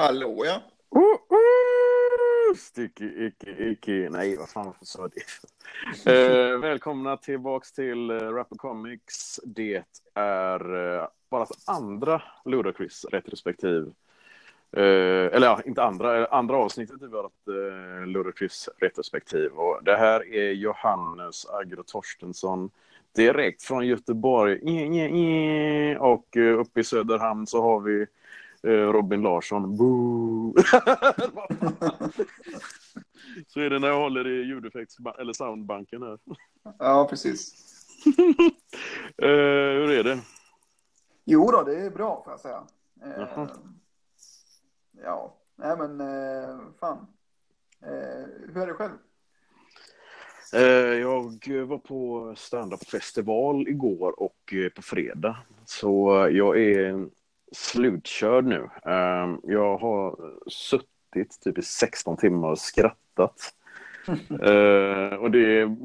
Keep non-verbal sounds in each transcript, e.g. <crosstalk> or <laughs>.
Hallå ja. Uh, uh, sticky, icky, icky. Nej, vad fan sa det? uh, välkomna tillbaks till uh, Rapper Comics. Det är uh, bara andra Ludacris retrospektiv. Uh, eller ja, inte andra, andra avsnittet i vårt uh, Ludacris retrospektiv. Och det här är Johannes Agro Torstensson direkt från Göteborg. Och uh, uppe i Söderhamn så har vi Robin Larsson. Boo! Så är det när jag håller i ljudeffekts eller soundbanken här. Ja, precis. uh, <laughs> hur är det? Jo då, det är bra får jag säga. Uh, ja, nej men uh, fan. hur är det själv? Jag var på standup-festival igår och på fredag. Så jag är slutkörd nu. Ehm, Jag har suttit typ i 16 timmar och skrattat. <laughs> Eh, och det är,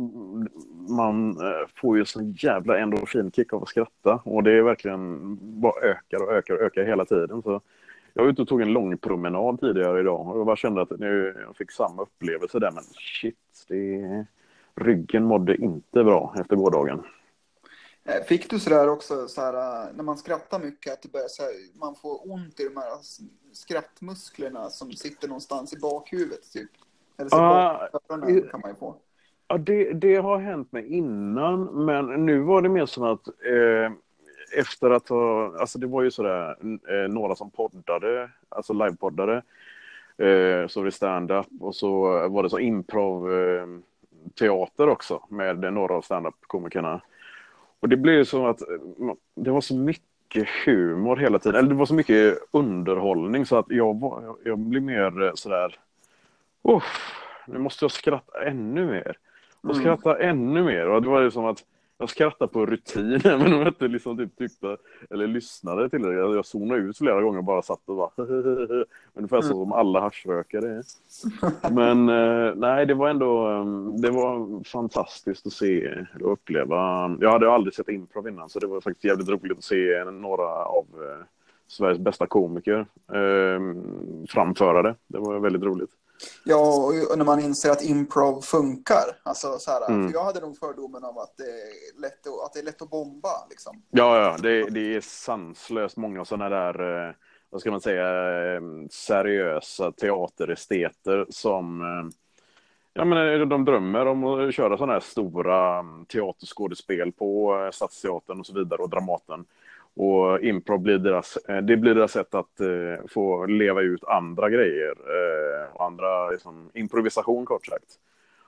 man eh, får ju sån jävla endorfinkick av att skratta. Och det är verkligen bara ökar och ökar och ökar hela tiden. Så jag var ute och tog en lång promenad tidigare idag och jag bara kände att nu, jag fick samma upplevelse där. Men shit, det, ryggen mådde inte bra efter gårdagen. Eh, Fick du sådär också, så här, när man skrattar mycket, att det börjar, så här, man får ont i de här skrattmusklerna som sitter någonstans i bakhuvudet? Typ? Eller så Ah, bakhuvudet kan man ju få. Ja, det, det har hänt mig innan, men nu var det mer som att eh, efter att ha, alltså det var ju sådär, eh, några som poddade, alltså livepoddade, eh, så var det stand-up och så var det så improv eh, teater också med några av stand-up-komikerna. Och det blev ju så att det var så mycket humor hela tiden, eller det var så mycket underhållning så att jag, var, jag, blev mer sådär, Uff, nu måste jag skratta ännu mer. Och Mm. skratta ännu mer. Och det var ju som att jag skrattade på rutin, även om <laughs> jag inte liksom typ tyckte eller lyssnade till det. Jag, jag zonade ut flera gånger och bara satt och bara <laughs> Ungefär så som alla haschrökare är. Men eh, nej, det var ändå eh, det var fantastiskt att se och uppleva. Jag hade aldrig sett improv innan så det var faktiskt jävligt roligt att se några av eh, Sveriges bästa komiker eh, framföra det. Det var väldigt roligt. Ja, och när man inser att improv funkar. Alltså, så här, Mm. för jag hade nog fördomen om att det är lätt att, att, det är lätt att bomba. Liksom. Ja, ja, det, det är sanslöst många sådana där, eh, vad ska man säga, eh, seriösa teateresteter som eh, Ja, men de drömmer om att köra sådana här stora mm, teaterskådespel på Stadsteatern och så vidare och Dramaten. Och improv blir deras, eh, det blir deras sätt att eh, få leva ut andra grejer. Eh, och andra liksom, improvisation kort sagt.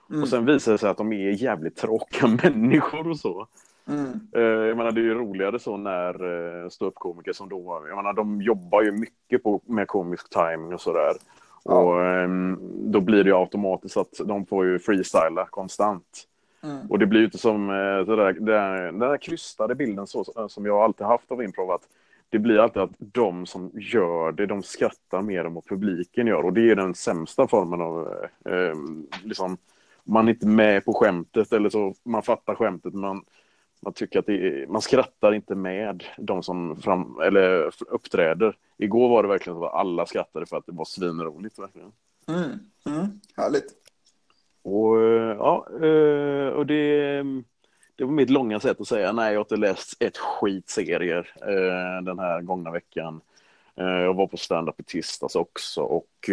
Mm. Och sen visar det sig att de är jävligt tråkiga <laughs> människor och så. Mm. Eh, Jag menar, det är ju roligare så när uh, ståuppkomiker som då, jag menar, de jobbar ju mycket på, med komisk timing och sådär. Ja. Och ehm, då blir det ju automatiskt att de får ju freestyla konstant. Mm. Och det blir ju inte som där, den där, den där krystade bilden så, eh, som jag alltid haft av improv. Att det blir alltid att de som gör det, de skrattar mer än vad publiken gör. Och det är den sämsta formen av, eh, ehm, liksom, man är inte med på skämtet eller så, man fattar skämtet, men man tycker att det är, man skrattar inte med de som fram, eller uppträder. Igår var det verkligen så att alla skrattade för att det var svinroligt. Verkligen. Mm. Mm. Härligt. Och, eh, ja, eh, och det, det var mitt långa sätt att säga nej, jag har inte läst ett skit serier eh, den här gångna veckan. Jag var på stand-up i tisdags också och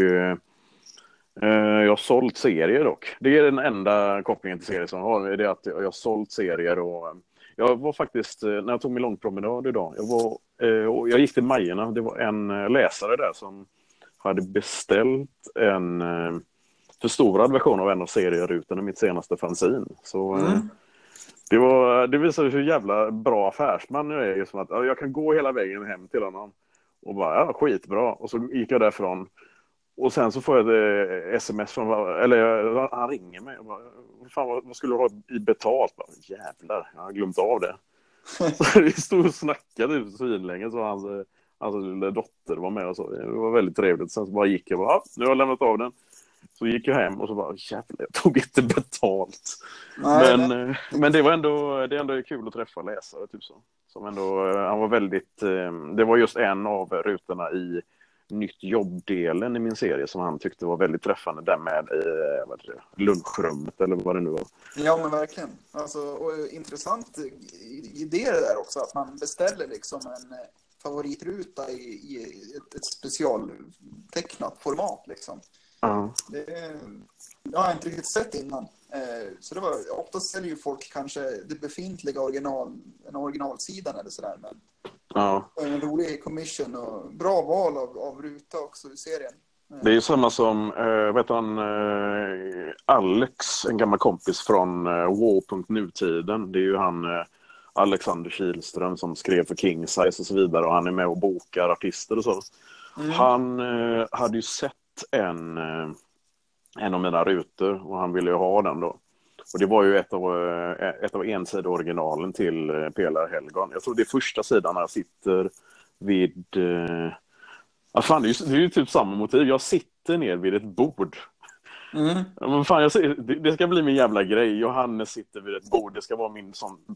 jag har sålt serier dock. Det är den enda kopplingen till serier som jag har, det är att jag har sålt serier och jag var faktiskt, när jag tog min långpromenad idag, jag, var, och jag gick till Majerna, det var en läsare där som hade beställt en eh, förstorad version av en av serierutorna i mitt senaste fanzine. Så eh, Mm. det, var, det visade hur jävla bra affärsman jag är. Just som att, ja, jag kan gå hela vägen hem till honom och bara, ja, skitbra. Och så gick jag därifrån. Och sen så får jag ett eh, sms från, eller han ringer mig och bara, fan vad, vad skulle du ha i betalt? Bara, Jävlar, jag har glömt av det. <laughs> Så vi stod och snackade ut svinlänge så hans, eh, hans lilla dotter var med och så. Det var väldigt trevligt. Sen så bara gick jag bara, ja, nu har jag lämnat av den. Så gick jag hem och så bara, jävlar, jag tog inte betalt. Nej, Men, nej. eh, men det var ändå, det är ändå kul att träffa läsare. Typ så. Som ändå, eh, han var väldigt, eh, det var just en av rutorna i nytt jobbdelen i min serie som han tyckte var väldigt träffande. där med vad det, lunchrummet eller vad det nu var. Ja, men verkligen. Alltså, och intressant idé det där också, att man beställer liksom en favoritruta i, i ett, ett specialtecknat format. Liksom. Ja. Det, jag har inte riktigt sett innan. Eh, så det var, ofta säljer ju folk kanske det befintliga original, en originalsidan eller sådär. Men Ja. en rolig commission och bra val av, av ruta också i serien. Det är ju samma som, eh, vet han, eh, Alex, en gammal kompis från eh, War.nutiden. Det är ju han eh, Alexander Kihlström som skrev för King Size och så vidare och han är med och bokar artister och så. Mm. Han eh, hade ju sett en, eh, en av mina rutor och han ville ju ha den då. Och det var ju ett av, eh, ett av ensidoriginalen till eh, Pelar Helgon. Jag tror det är första sidan när jag sitter vid... Ja, fan, det, är ju, det är ju typ samma motiv. Jag sitter ner vid ett bord. Mm. Men fan, jag det, ska bli min jävla grej. Johannes sitter vid ett bord. Det ska vara min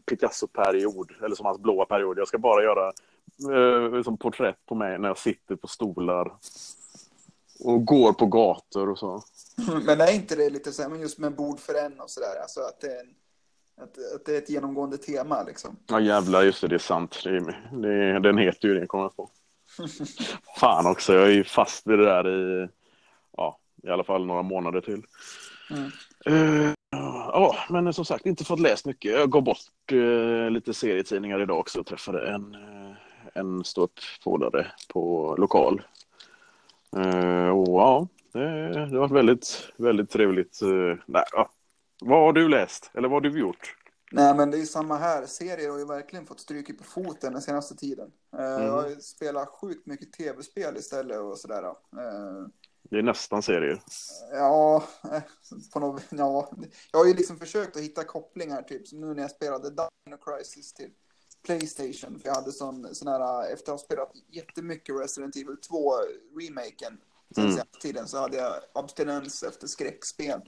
Picasso-period. Eller som hans blåa period. Jag ska bara göra eh, som porträtt på mig när jag sitter på stolar. Och går på gator och så. Men är inte det lite så här, men just med bord för en och sådär, alltså att det, är en, att, att det är ett genomgående tema liksom? Ja jävlar, just det, det är sant. Det är, det den heter ju det, kommer jag på. <laughs> Fan också, jag är ju fast vid det där i, ja, i alla fall några månader till. Mm. Eh, Ja, men som sagt, inte fått läst mycket. Jag gav bort eh, lite serietidningar idag också och träffade en, eh, en ståuppfådare på lokal. Eh, och ja, det, det har varit väldigt, väldigt trevligt. Eh, nej, ja. Vad har du läst? Eller vad har du gjort? Nej, men det är ju samma här. Serier har ju verkligen fått stryk på foten den senaste tiden. Eh, Jag har spelat sjukt mycket tv-spel istället och sådär. Det är nästan serier. Ja, på något, ja, jag har ju liksom försökt att hitta kopplingar, typ som nu när jag spelade Dino Crisis till Playstation. För jag hade sån, sån här, efter att ha spelat jättemycket Resident Evil 2-remaken sen Mm. senaste tiden så hade jag abstinens efter skräckspel.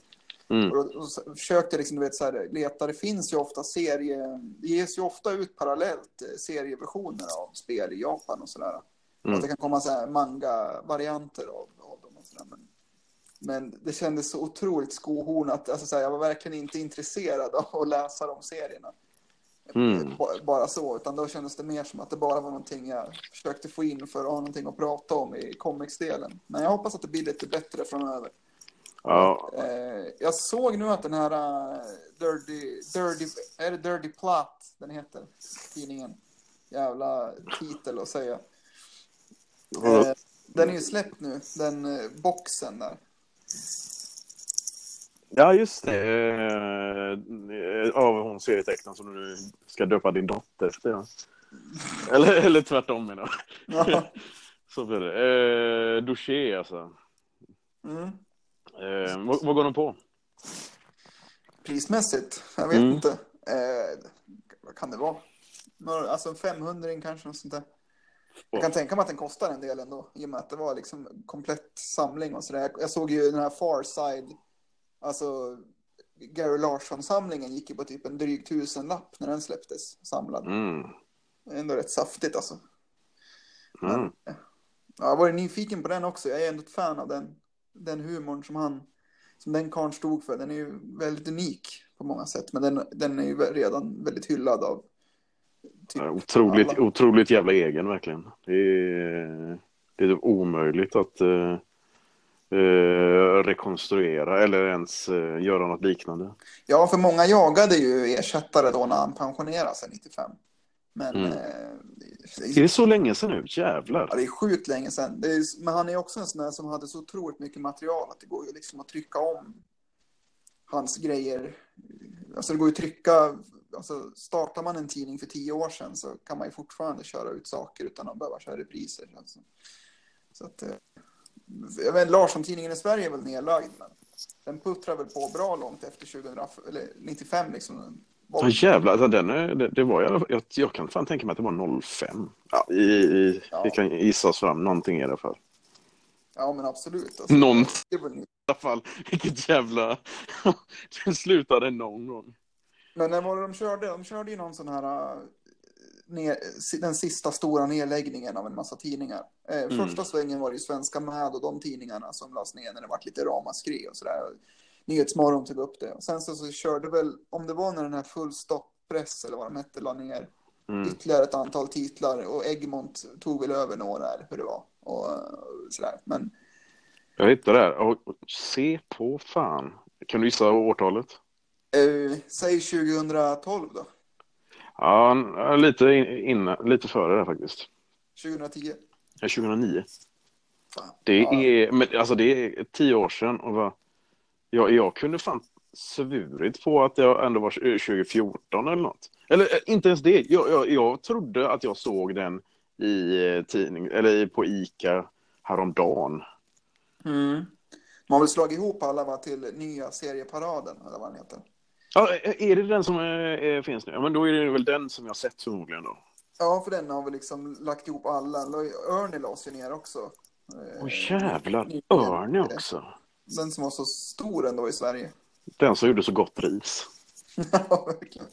Mm. Och då, och försökte liksom, du vet, så här, leta, det finns ju ofta serie, det ges ju ofta ut parallellt eh, serieversioner av spel i Japan och sådär. Mm. Att det kan komma så här manga-varianter av, av dem och sådär. Men, men det kändes så otroligt skohornat, alltså så här, jag var verkligen inte intresserad av att läsa de serierna. Mm. Ba- Bara så, utan då kändes det mer som att det bara var någonting jag försökte få in för att ha någonting att prata om i comics-delen. Men jag hoppas att det blir lite bättre framöver. Ja, Eh, jag såg nu att den här eh, Dirty, Dirty, är det Dirty Plot den heter? Tidningen. Jävla titel att säga. Eh, den är ju släppt nu, den boxen där. Ja just det. Eh, Av hon serietecknaren som du ska döpa din dotter efter. Ja. Eller, eller tvärtom menar jag. Ja. <laughs> Så blir det. Eh, Douché alltså. Mm. Eh, vad, vad går den på? Prismässigt, jag vet Mm. inte. Eh, vad kan det vara? Några- Alltså en 500 kanske, något sånt där. Jag kan tänka mig att den kostar en del ändå, i och med att det var liksom komplett samling och sådär. Jag, såg ju den här Far Side, alltså Gary Larsson-samlingen gick ju på typ en dryg tusenlapp när den släpptes samlad. Mm. Ändå rätt saftigt alltså. Mm. Ja, jag har varit nyfiken på den också. Jag är ändå ett fan av den, den humorn som han, som den karln stod för. Den är ju väldigt unik på många sätt, men den, den är ju redan väldigt hyllad av typ Otroligt, alla. otroligt jävla egen verkligen. Det är, det är typ omöjligt att eh, rekonstruera eller ens eh, göra något liknande. Ja, för många jagade ju ersättare då när han pensionerade sig 95. Men Mm. eh, Är det så länge sedan nu? Jävlar. ja, det är sjukt länge sedan. Det är, men han är också en sån där som hade så otroligt mycket material att det går ju liksom att trycka om hans grejer. Alltså det går ju att trycka, alltså startar man en tidning för tio år sedan så kan man ju fortfarande köra ut saker utan att behöva köra repriser. Alltså. Så att, eh, jag vet, Larsson-tidningen i Sverige är väl nedlagd, men den puttrar väl på bra långt efter 2000, eller 95 liksom. Ja, jävlar, alltså, den är, det, det var fall, jag, jag kan fan tänka mig att det var 05. Ja, i, i, Ja. Vi kan gissa oss fram någonting i alla fall. Ja, men absolut. Alltså, Någon. I alla fall, vilket jävla... <laughs> Den slutade någon gång. Men när var det de körde? De körde ju någon sån här... ner, den sista stora nedläggningen av en massa tidningar. Eh, Mm. Första svängen var det ju Svenska Med och de tidningarna som lades ner när det var lite ramaskri och sådär. Nyhetsmorgon tog upp det. Och sen så, så körde väl, om det var när den här Full Stop Press eller vad de hette, la ner Mm. ytterligare ett antal titlar och Egmont tog väl över några eller hur det var. Och eh, sådär. Men Jag hittade det här. Och, och, se på fan. Kan du gissa årtalet? eh, säg 2012 då. Ja, lite, in, innan, lite före det faktiskt. 2010. Ja, 2009. Fan. Det Ja. är, men, alltså det är tio år sedan. Och jag, jag kunde fan svurit på att jag ändå var 2014 eller något. Eller eh, inte ens det. Jag, jag, jag trodde att jag såg den i eh, tidning, eller på Ica häromdagen. Mm. Man har väl slagit ihop alla va, till nya serieparaden eller vad den heter. Ja, eh, är det den som eh, finns nu? Ja, men då är det väl den som jag sett förmodligen då. Ja, för den har vi liksom lagt ihop alla. Örny lades ju ner också. Åh jävlar, nyligen. Örne också. Den som var så stor ändå i Sverige. Den som gjorde så gott ris. <laughs> Ja, verkligen.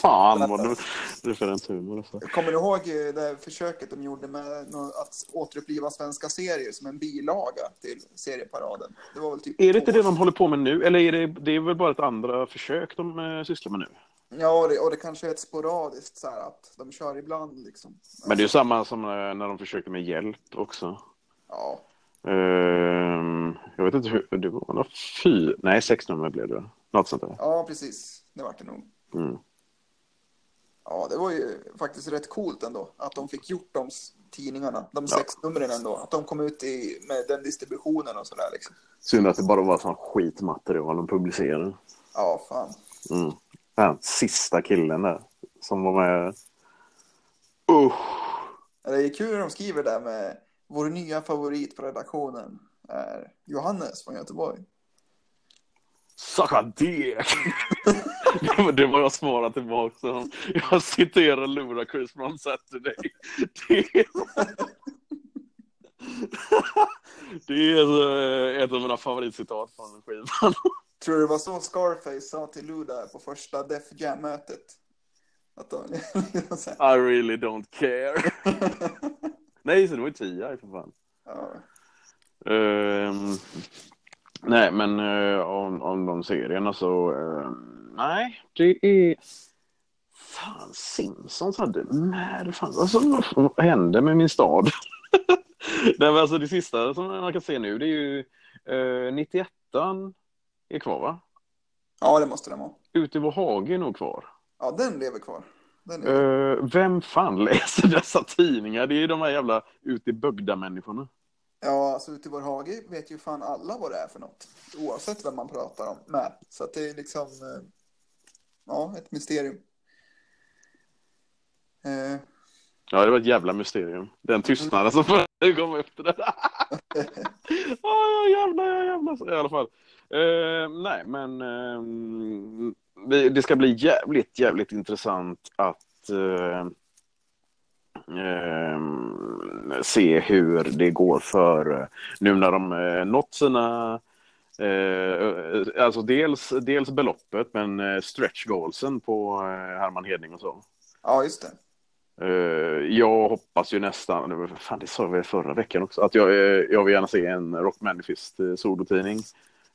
Fan vad du, för en humor alltså. Kommer du ihåg eh, det försöket de gjorde med att återuppliva svenska serier som en bilaga till serieparaden? Det var väl typ Är det inte det de håller på med nu? Eller är det, det är väl bara ett andra försök de eh, sysslar med nu? Ja, och det, och det kanske är ett sporadiskt så här att de kör ibland liksom. Men det är ju samma som eh, när de försökte med hjälp också. Ja, Ehm, jag vet inte hur, det var några fy, nej sex nummer blev det. Något sånt där. ja, precis. Det var det nog. Mm. Ja, det var ju faktiskt rätt coolt ändå att de fick gjort de tidningarna, de sex numren ändå. Att de kom ut i, med den distributionen och sådär liksom. Synd att det bara var sån skitmaterial de publicerade. Ja, fan. Mm. Den sista killen där som var med. Usch! Det är kul när de skriver där med vår nya favorit på redaktionen är Johannes från Göteborg. Sucka dick! <laughs> <laughs> det, var, jag svarade tillbaka. Jag citerar Ludacris från Saturday. Det är, <laughs> det är eh, ett av mina favoritcitat från skivan. <laughs> Tror du det var så Scarface sa till Luda på första Def Jam-mötet? Att de, I really don't care. Nej, så det var ju Tia för fan. ja. Ehm, nej, men eh, om, om de serierna så... ehm, nej, det är... Fan, Simpsons hade med... Fan, alltså, vad hände med min stad? <laughs> nej, men alltså det sista som man kan se nu det är ju uh, 91 är kvar va? ja, det måste den vara. Ute i vår hage är nog kvar. Ja, den lever kvar. Den lever. Eh, vem fan <laughs> läser dessa tidningar? Det är ju de här jävla ute i bögda människorna. Ja, alltså ute i vår hage vet ju fan alla vad det är för något. Oavsett vem man pratar om med. Så att det är liksom, eh, ja, ett mysterium. Eh, Ja, det var ett jävla mysterium. Den tystnaden som <laughs> kom efter det. <laughs> Ja, jävlar, ja, jävlar. I alla fall. Eh, nej, men eh, det, det ska bli jävligt, jävligt intressant att eh, eh, se hur det går för eh, nu när de eh, nått sina eh, alltså dels, dels beloppet men eh, stretch goalsen på eh, Herman Hedning och så. ja, just det. Eh, jag hoppas ju nästan, fan det sa väl förra veckan också, att jag, jag vill gärna se en Rock Manifest solotidning.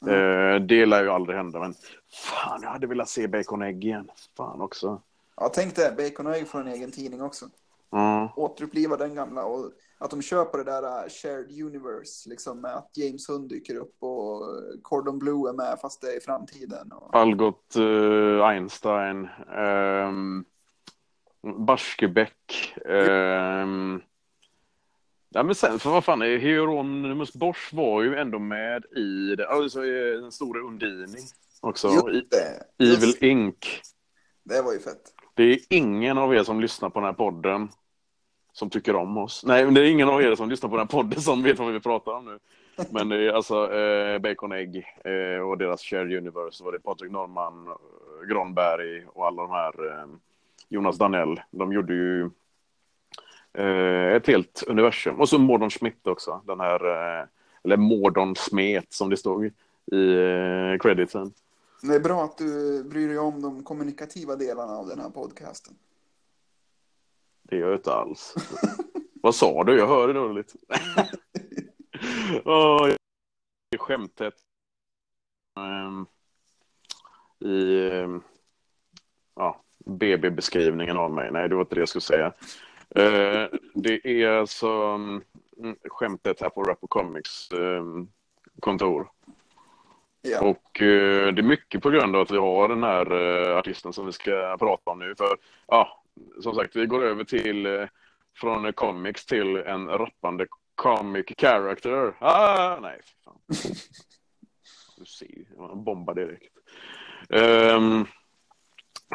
Eh, det lär ju aldrig hända, men fan jag hade velat se Bacon Egg igen. Fan också. Ja, tänk det. Bacon ägg får en egen tidning också. Ja. Återuppliva den gamla och att de kör på det där uh, shared universe, liksom med att James Hunt dyker upp och uh, Cordon Blue är med fast det är i framtiden. Och... Algot eh, Einstein, um, Barskebeck. ehm, Ja, men sen, för vad fan, Hieronymus Bosch var ju ändå med i det, alltså den stora Undini också. I. Evil Inc. det var ju fett. Det är ingen av er som lyssnar på den här podden som tycker om oss. Nej, men det är ingen av er som lyssnar på den här podden som vet vad vi pratar om nu. Men det är alltså eh, Bacon Egg eh, och deras Shared Universe. Var det Patrik Norman, eh, Granberg och alla de här. Eh, Jonas Danell. De gjorde ju eh, ett helt universum. Och så Mordon Schmidt också. Den här, eh, eller Mordon Smet som det stod i eh, crediten. Det är bra att du bryr dig om de kommunikativa delarna av den här podcasten. Det gör jag inte alls. Vad sa du? Jag hörde dåligt. <laughs> oh, skämtet um, i um, ja, BB-beskrivningen av mig. Nej, det var inte det jag skulle säga. Uh, det är alltså um, skämtet här på Rap Comics kontor. Ja. Och uh, det är mycket på grund av att vi har den här uh, artisten som vi ska prata om nu. För ja, som sagt, vi går över till uh, från comics till en rappande comic character. Ah, nej, fan. <laughs> Du ser, man bombar direkt. Um,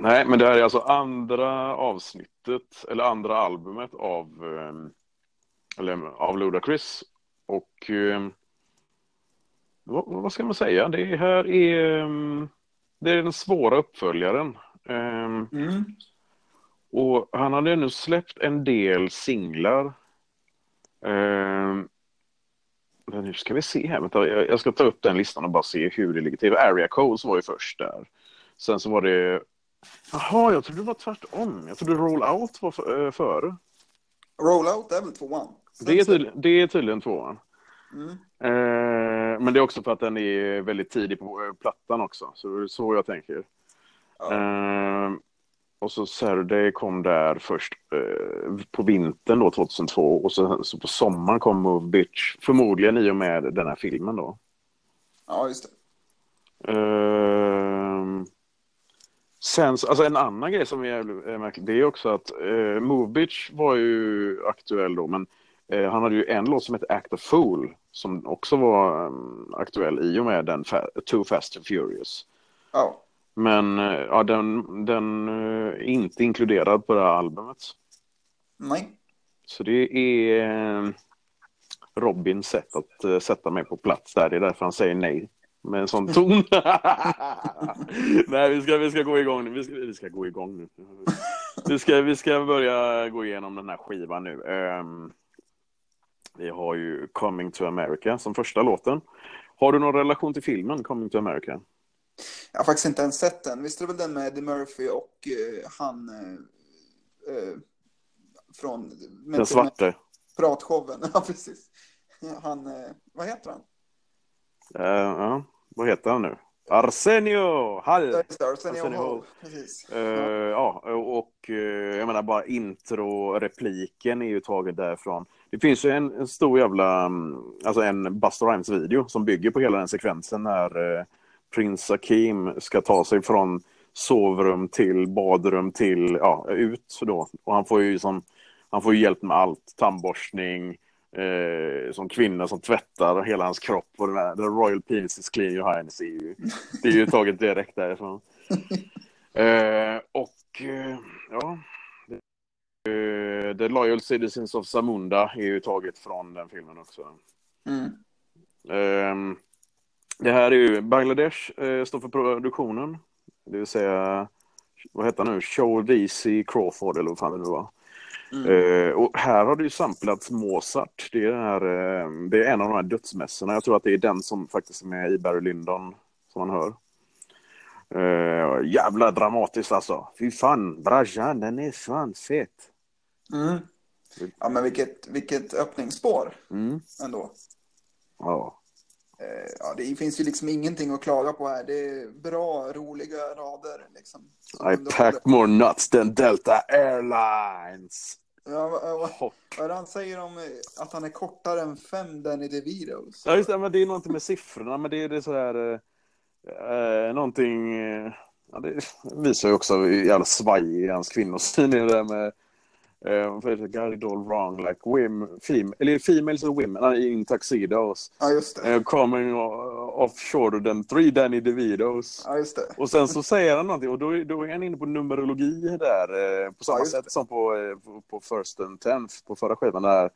nej, men det här är alltså andra avsnittet, eller andra albumet av, um, eller, av Ludacris. Och um, vad, vad, ska man säga? Det här är, det är den svåra uppföljaren. Mm. Och han hade nu släppt en del singlar. Uh, nu ska vi se här. Vänta, jag ska ta upp den listan och bara se hur det ligger till. Area Codes var ju först där. Sen så var det... Jaha, jag trodde det var tvärtom. Jag trodde Roll Out var för, äh, före. Roll Out är väl tvåan? Det är, tydligen, det är tydligen tvåan. Mm. Uh, men det är också för att den är väldigt tidig på uh, plattan också. Så det är så jag tänker. Ja. Ehm, och så Saturday kom där först eh, på vintern då 2002 och så, så, på sommaren kom Move Bitch. Förmodligen i och med den här filmen då. Ja, just det. Eh, sen, alltså en annan grej som är märklig, det är också att eh, Move Bitch var ju aktuell då, men eh, han hade ju en låt som hette Act a Fool som också var um, aktuell i och med den fa Too Fast and Furious. Ja. Men eh, ja, den, den är eh, inte inkluderad på det här albumet. Nej. Så det är eh, Robins sätt att sätta mig på plats där. Det är därför han säger nej med en sån <laughs> ton. <laughs> nej, vi ska, vi ska gå igång nu. Vi ska, vi ska gå igång nu. Vi ska, vi ska börja gå igenom den här skivan nu. Um, vi har ju Coming to America som första låten. Har du någon relation till filmen Coming to America? Jag har faktiskt inte ens sett den. Visst är det väl den med Eddie Murphy och uh, han uh, från... den svarte. Pratshowen, <laughs> ja precis. Han, uh, vad heter han? ja, vad heter han nu? Arsenio Hall. Arsenio, Arsenio Hall. Precis. Uh, ja. ja, och uh, jag menar bara intro-repliken är ju tagen därifrån. Det finns ju en, en stor jävla, mm, alltså en Buster Rhymes-video som bygger på hela den sekvensen när uh, prins Akim ska ta sig från sovrum till badrum till, ja, ut då. Och han får ju som, han får hjälp med allt, tandborstning, eh, som kvinna som tvättar hela hans kropp och den där, the royal penis is clean your highness är ju, det är ju <laughs> taget direkt därifrån. eh, och eh, ja, eh, The Loyal Citizens of Samunda är ju taget från den filmen också. Mm. Det här är ju Bangladesh eh, står för produktionen. Det vill säga, vad heter han nu? Show DC Crawford eller vad fan det nu var. Mm. Eh, och här har det ju samplats Mozart. Det är, här, eh, det är en av de här dödsmässorna. Jag tror att det är den som faktiskt är med i Barry Lyndon som man hör. Eh, jävla dramatiskt alltså. Fy fan, Brajan, den är fan fet. Mm. Ja men vilket, vilket öppningsspår mm. ändå. Ja. Eh, ja, det finns ju liksom ingenting att klaga på här. Det är bra, roliga rader. Liksom. I pack more nuts than Delta Airlines. Ja, vad, vad, han säger om eh, att han är kortare än fem Danny DeVitos? Ja, just det. Men det är någonting med siffrorna, men det är, det är sådär... Eh, någonting... Eh, ja, det visar ju också hur jävla svajig hans kvinnosyn är det där med Uh, got it all wrong, like women, fem, eller females and women in tuxedos. Ja, just det. Uh, coming off shorter than three Danny DeVitos. Ja, just det. Och sen så säger han någonting och då, då är han inne på numerologi där uh, på samma ja, sätt det. som på, på, på First and Tenth på förra skivan där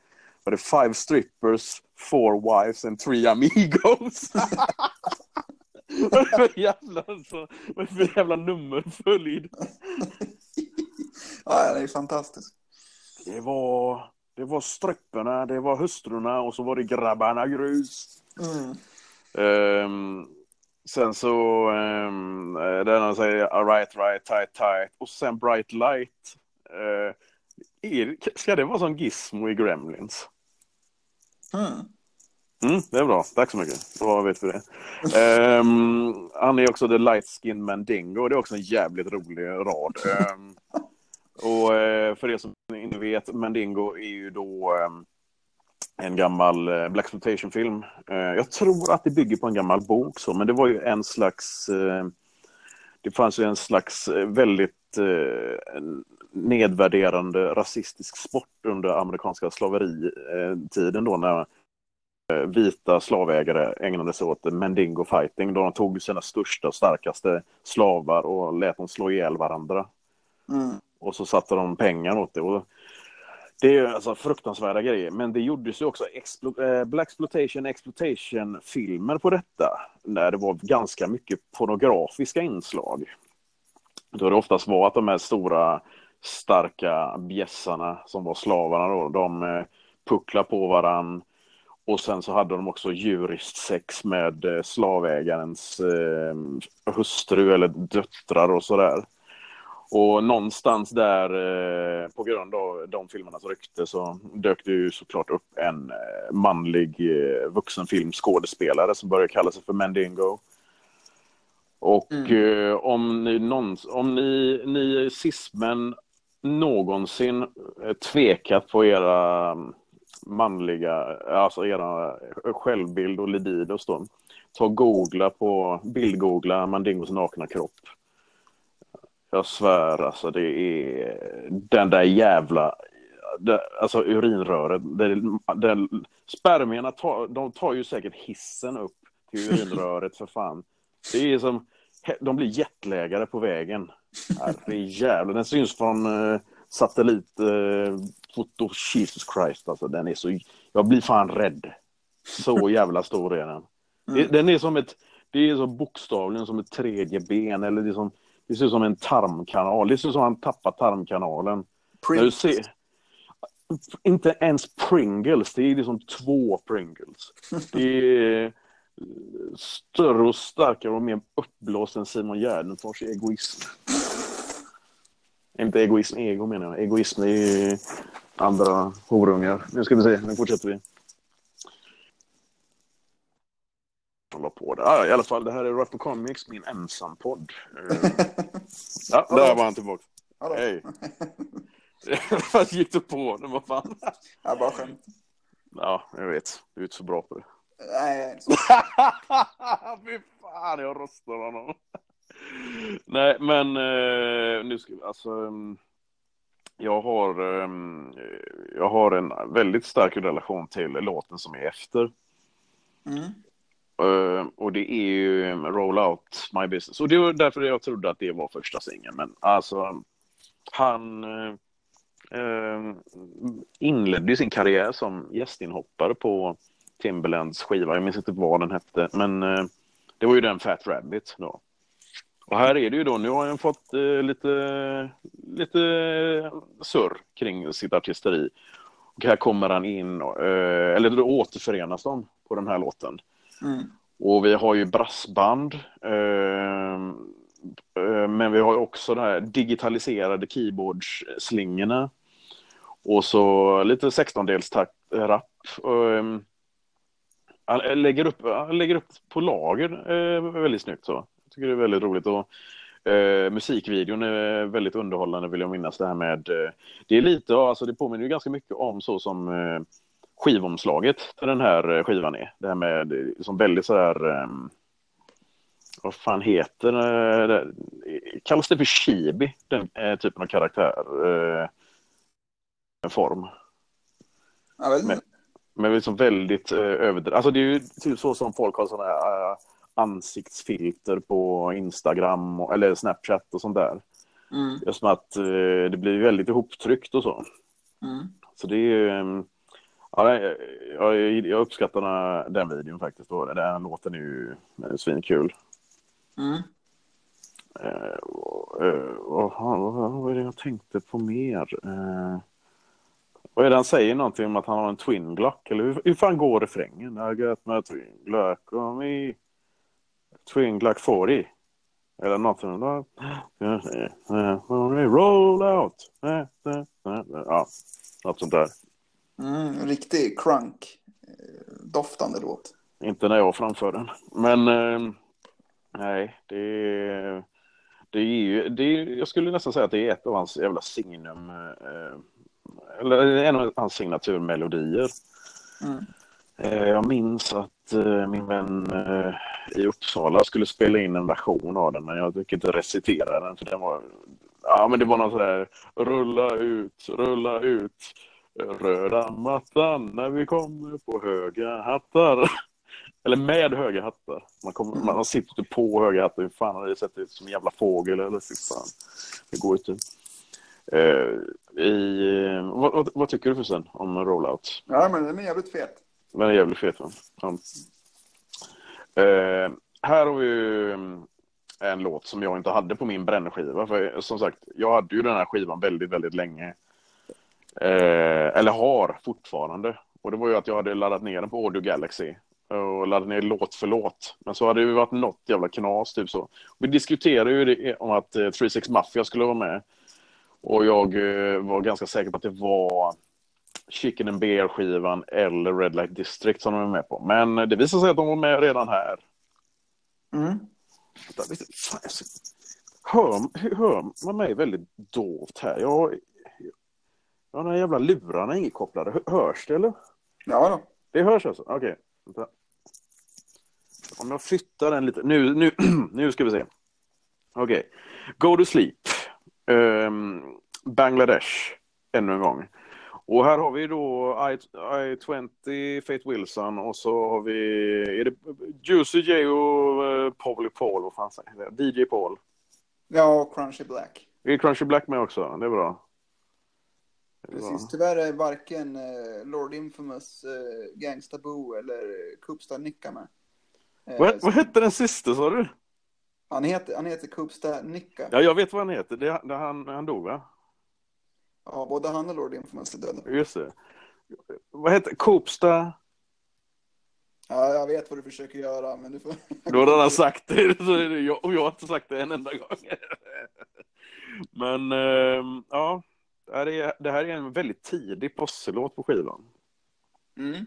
var det five strippers, four wives and three amigos. vad är det för jävla, så, vad är det för jävla nummerföljd? <laughs> ja, det är fantastiskt. Det var, det var stripperna, det var hustrurna och så var det grabbarna grus. Mm. Um, sen så, um, den han säger right, right, tight, tight och sen bright light. Uh, är, ska det vara som Gizmo i Gremlins? Mm. Mm, det är bra. Tack så mycket. Då vet vi det. Um, han är också The Light Skin Mandingo. Det är också en jävligt rolig rad. Um, och eh, för er som inte vet, Mandingo är ju då eh, en gammal uh, Black film Jag tror att det bygger på en gammal bok, så, men det var ju en slags... det fanns ju en slags väldigt nedvärderande rasistisk sport under amerikanska slaveritiden då när vita slavägare ägnade sig åt Mendingo fighting då de tog sina största och starkaste slavar och lät dem slå ihjäl varandra. Mm. Och så satte de pengar åt det. Och det är alltså fruktansvärda grejer, men det gjordes ju också explo eh, Black exploitation, exploitation filmer på detta. Där det var ganska mycket pornografiska inslag. Då det oftast var att de här stora starka bjässarna som var slavarna då, de eh, på varann och sen så hade de också djuriskt sex med eh, slavägarens eh, hustru eller döttrar och sådär. Och någonstans där, eh, på grund av de filmernas rykte, så dök det ju såklart upp en eh, manlig eh, vuxenfilmskådespelare som började kalla sig för Mandingo. Och mm. eh, om ni, någons, om ni, ni cismen någonsin eh, tvekat på era manliga, alltså era självbild och libidos då. Ta googla på, bildgoogla Mandingos nakna kropp. Jag svär alltså det är den där jävla, det, alltså urinröret. Det, det, spermierna tar, de tar ju säkert hissen upp till <laughs> urinröret för fan. Det är som, de blir jetlägare på vägen. Herrejävlar, den syns från eh, satellitfoto, eh, Jesus Christ alltså. Den är så, jag blir fan rädd. Så <laughs> jävla stor är den. Mm. Den är som ett, det är så bokstavligen som ett tredje ben eller det, är som, det ser ut som en tarmkanal. Det ser ut som att han tappat tarmkanalen. Du ser, inte ens Pringles, det är liksom två Pringles. Det är större och starkare och mer uppblåst än Simon Gärdenfors egoism. Inte egoism, ego menar jag. Egoism är ju andra horungar. Nu ska vi se, nu fortsätter vi. Hålla på där. Ah, I alla fall, det här är Rough Comics, min ensampodd. <laughs> ja, där var han tillbaka. Hallå. Hej. <laughs> Vad gick du på nu? Vad fan? Jag bara skämt. Ja, jag vet. Du är inte så bra på det. Nej, jag är inte så. <laughs> Fy fan, jag röstar honom. Nej, men eh, nu ska vi, alltså. Mm, jag har, eh, jag har en väldigt stark relation till låten som är efter. Mm. Uh, och det är ju Roll Out My Business. Och det var därför jag trodde att det var första singeln. Men alltså, han uh, inledde sin karriär som gästinhoppare på Timberlands skiva. Jag minns inte vad den hette, men uh, det var ju den Fat Rabbit då. Och här är det ju då, nu har han fått eh, lite, lite surr kring sitt artisteri. Och här kommer han in, eh, eller då återförenas de på den här låten. Mm. Och vi har ju brassband. Ehm, eh, men vi har också de här digitaliserade keyboardslingorna. Och så lite 16-dels-rapp. Ehm, lägger upp, lägger upp på lager eh, väldigt snyggt så tycker det är väldigt roligt. Och, eh, musikvideon är väldigt underhållande vill jag minnas. Det här med, eh, det är lite, alltså det påminner ju ganska mycket om så som eh, skivomslaget till den här eh, skivan är. Det här med, eh, som väldigt så här, eh, vad fan heter det? Kallas det för chibi, den typen av karaktär? form. Jag vet inte. Men, men liksom väldigt eh, överdrivet. Alltså det är ju typ så som folk har sådana här ansiktsfilter på Instagram och, eller Snapchat och sånt där. Mm. Just som att eh, det blir väldigt ihoptryckt och så. Mm. Så det är mm, ja, jag, jag uppskattar den videon faktiskt. Då. Den låten är ju svinkul. Mm. Eh, eh, vad, vad, vad är det jag tänkte på mer? Eh, vad är det han säger någonting om att han har en twin glock? Eller hur, hur fan går refrängen? I got my twin glock on me. Twin Glock 40. Eller något sånt där. Roll out! Ja, något sånt där. Mm, riktig crunk. eh, Doftande låt. Inte när jag framför den. Men eh, nej, det är, det är ju, det är, jag skulle nästan säga att det är ett av hans jävla signum. Eh, eller en av hans signaturmelodier. Mm. Eh, jag minns att eh, min vän eh, i Uppsala skulle spela in en version av den, men jag fick inte recitera den för den var... Ja, men det var något sådär rulla ut, rulla ut röda mattan när vi kommer på höga hattar. <laughs> Eller med höga hattar. Man, kommer, man sitter inte på höga hattar. Hur fan har det sett ut som en jävla fågel eller fy fan. Det går inte. Eh, i, vad, vad, vad tycker du förresten om rollout? Ja, men den är jävligt fet. Den är jävligt fet va? Ja. Eh, här har vi ju mm, en låt som jag inte hade på min brännskiva. För som sagt, jag hade ju den här skivan väldigt, väldigt länge. Eh, eller har fortfarande. Och det var ju att jag hade laddat ner den på Audio Galaxy. Och laddat ner låt för låt. Men så hade det ju varit något jävla knas typ så. Vi diskuterade ju om att eh, 36 Mafia skulle vara med. Och jag eh, var ganska säker på att det var Chicken and Bear-skivan eller Red Light District som de var med på. Men det visade sig att de var med redan här. Mm. Hör, hör man mig väldigt dovt här? Jag, har några jävla lurarna inkopplade. Hö- Hörs det eller? Ja då. Det hörs alltså? Okej. Vänta. Om jag flyttar den lite. Nu, nu, <clears throat> nu ska vi se. Okej. Go to sleep. Ehm, Bangladesh. Ännu en gång. Och här har vi då I, I20, Faith Wilson och så har vi är det Juicy J och uh, Paul Paul. Vad fan säger det? DJ Paul. Ja, och Crunchy Black. Är Crunchy Black med också? Det är bra. Precis. Tyvärr är varken eh, Lord Infamous, eh, Gangsta Boo eller Coopstar Nicka med. Eh, Vad, så- vad hette den sista sa du? han, heter, han heter Coopstar Nicka. Ja, jag vet vad han heter. Det, det, han, han dog va? Ja, både han och Lord Infamous är döda. Just det. Vad heter Coopsta? Ja, jag vet vad du försöker göra, men du får... <laughs> Du har redan sagt det, <laughs> och jag har inte sagt det en enda gång. <laughs> Men ehm, ja, det här, är, det här är en väldigt tidig posselåt på skivan. Mm.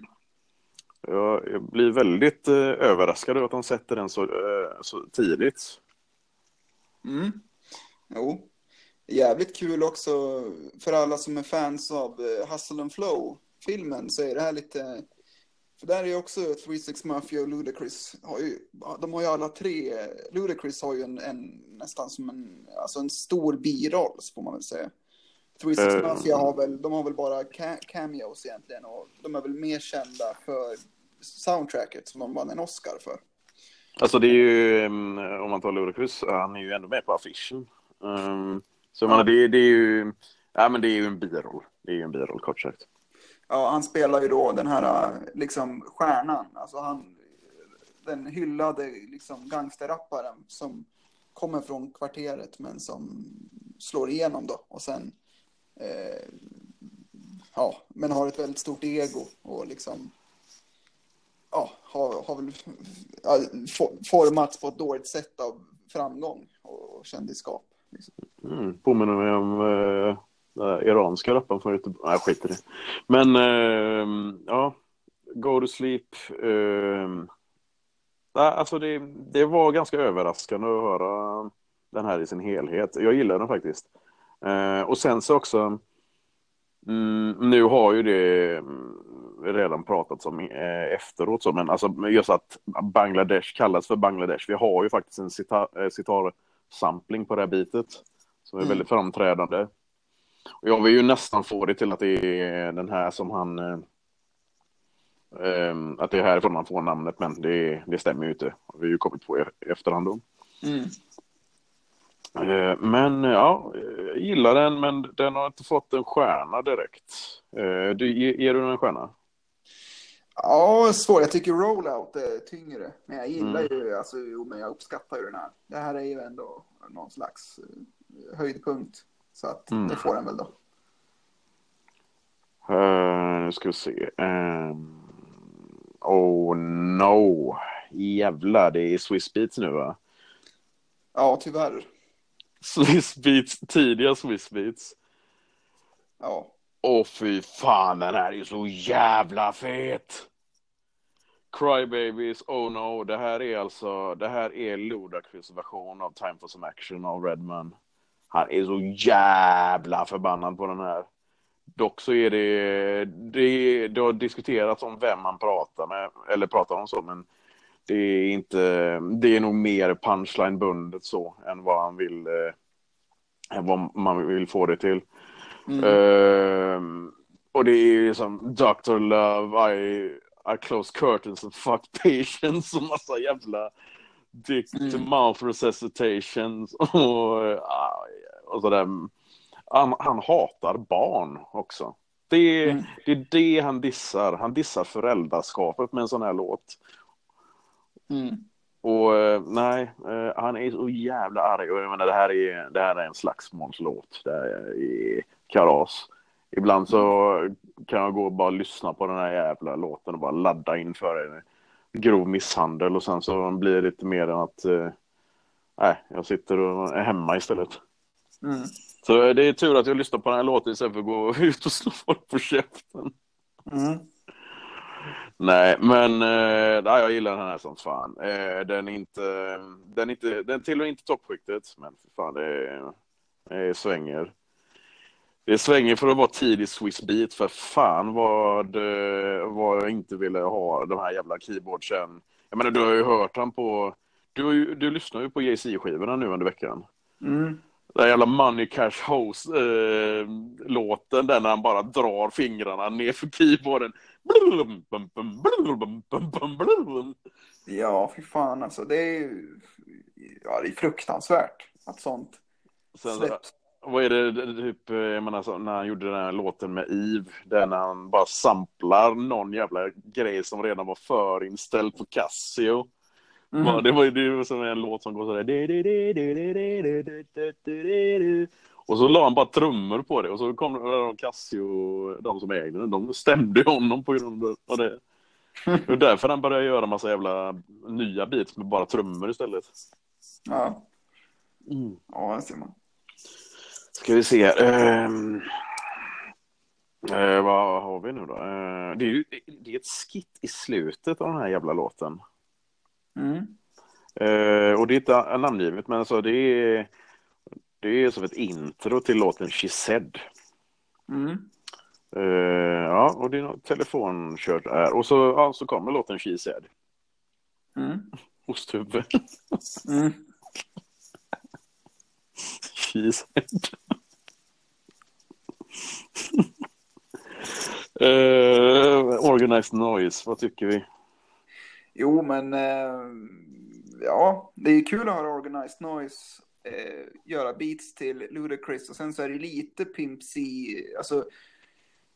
Jag, jag blir väldigt eh, överraskad över att de sätter den så, eh, så tidigt. Mm. Jo. Jävligt kul också för alla som är fans av eh, Hustle and Flow-filmen så är det här lite... För där är ju också 36 Mafia och Ludacris. Har ju, de har ju alla tre... Ludacris har ju en, en nästan som en, alltså en stor biroll, får man väl säga. 36 Eh. Mafia har väl, de har väl bara ca- cameos egentligen och de är väl mer kända för soundtracket som de vann en Oscar för. Alltså det är ju, ehm, om man tar Ludacris, han är ju ändå med på affischen. Um, så menar, det, det är ju, ja men det är ju en biroll. Det är ju en biroll kort sagt. Ja, han spelar ju då den här liksom stjärnan, alltså han, den hyllade liksom gangsterrapparen som kommer från kvarteret men som slår igenom då och sen eh, ja, men har ett väldigt stort ego och liksom ja, har, har väl ja, formats på ett dåligt sätt av framgång och kändisskap. Liksom. Mm, påminner mig om eh, den iranska rapparen från Göteborg. Nej, skit i det. Men eh, ja, Go to Sleep. Eh, alltså det, det var ganska överraskande att höra den här i sin helhet. Jag gillar den faktiskt. Eh, och sen så också, mm, nu har ju det mm, redan pratats om eh, efteråt, så, men alltså just att Bangladesh kallas för Bangladesh. Vi har ju faktiskt en eh, sitar-sampling på det här bitet som är Mm. väldigt framträdande. Och jag vill ju nästan få det till att det är den här som han eh, ehm, att det är härifrån han får namnet, men det, det stämmer ju inte. Har vi ju kommit på i i efterhand då. Mm. Eh, Men ja, jag gillar den, men den har inte fått en stjärna direkt. Eh, Du, ge- ger du den en stjärna? Ja, svårt. Jag tycker rollout är tyngre. Men jag gillar Mm. ju, alltså, jo, men jag uppskattar ju den här. Det här är ju ändå någon slags eh, höjdpunkt. Så att Mm. det får den väl då. Eh, Nu ska vi se. Um, oh no. Jävlar, det är Swiss Beats nu va? Ja, tyvärr. Swissbeats, tidiga Swissbeats. Ja. Åh fy fan, den här är ju så jävla fet! Crybabies, oh no, det här är alltså, det här är Ludacris version av Time for some action av Redman. Han är så jävla förbannad på den här. Dock så är det, det, det har diskuterats om vem man pratar med, eller pratar om så, men det är inte, det är nog mer punchline-bundet så än vad han vill, eh, än vad man vill få det till. Mm. Ehm, och det är ju som Dr. Love, I, I close curtains and fuck <laughs> patients och massa jävla dick to Mm. mouth resuscitations <laughs> och, ah, och sådär. Han, han hatar barn också. Det, Mm. det är det han dissar. Han dissar föräldraskapet med en sån här låt. Mm. Och eh, nej, eh, han är så jävla arg. Och jag menar, det här är, det här är en slagsmålslåt. Det är kalas. Ibland så kan jag gå och bara lyssna på den här jävla låten och bara ladda inför en grov misshandel och sen så blir det lite mer än att nej, jag sitter och är hemma istället. Mm. Så det är tur att jag lyssnar på den här låten istället för att gå <laughs> ut och slå folk på käften. Mm. Nej, men eh, nej, jag gillar den här som fan. Eh, den är inte, den är inte, den tillhör inte toppskiktet, men för fan det, är- det svänger. Det svänger för att vara tidig Swiss beat, för fan vad, eh, vad jag inte ville ha de här jävla keyboardsen. Jag menar, du har ju hört han på, du, du lyssnar ju på Jay-Z-skivorna nu under veckan. Mm. Den jävla Money Cash House eh, låten där när han bara drar fingrarna ner för keyboarden. Ja, fy fan alltså. Det är ja, det är fruktansvärt att sånt Sen, släpps. vad är det, typ, eh, jag menar, så, när han gjorde den här låten med Eve, där när han bara samplar någon jävla grej som redan var förinställd på Casio. Ja, det var ju som en låt som går sådär. Och så la han bara trummor på det och så kom de Casio, de som ägde den, de stämde honom på grund av det. Är därför han började göra massa jävla nya beats med bara trummor istället. Ja. ja, det ser man. Ska vi se. ehm, eh, vad har vi nu då? Eh, det, är ju, det är ett skit i slutet av den här jävla låten. Mm. Eh, och det är inte namngivet, men alltså det är, det är som ett intro till låten She Said. Mm. Eh, ja, och det är något telefonkört där. Och så, ja, så kommer låten She Said. Mm. Osthuvud. Mm. She Said. eh, organized Noise, vad tycker vi? Jo, men eh, ja, det är kul att höra Organized Noise eh, göra beats till Ludacris och sen så är det lite Pimp C, alltså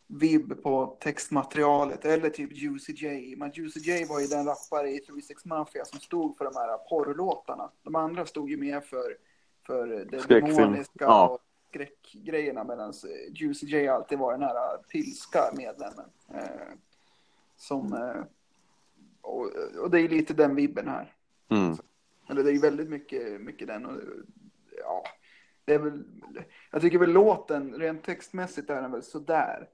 vibb på textmaterialet eller typ Juicy J. Men Juicy J var ju den rappare i 36 Mafia som stod för de här porrlåtarna. De andra stod ju mer för, för det demoniska Ja. och skräckgrejerna medan Juicy J alltid var den här pilska medlemmen. Eh, som, eh, och, och det är lite den vibben här. Mm. Eller det är ju väldigt mycket, mycket den. Och, ja, det är väl, jag tycker väl låten, rent textmässigt är den väl sådär.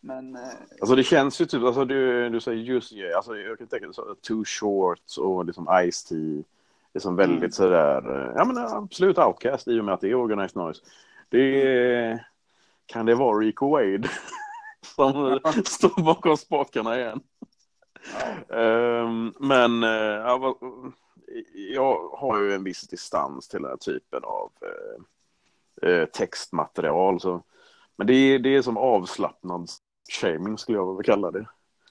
Men eh, Alltså det känns ju typ, alltså du, du säger just J, alltså jag kan tänka mig så, Too Short och liksom Ice-T. Som väldigt Mm. sådär, eh, ja men absolut Outcast i och med att det är Organized Noise. Det är, kan det vara Rico Wade <laughs> som <laughs> står bakom spakarna igen? ja, Ehm, men eh, ja, vad- jag har ju en viss distans till den här typen av eh, eh, textmaterial. Så. Men det är, det är som avslappnad shaming skulle jag vilja kalla det.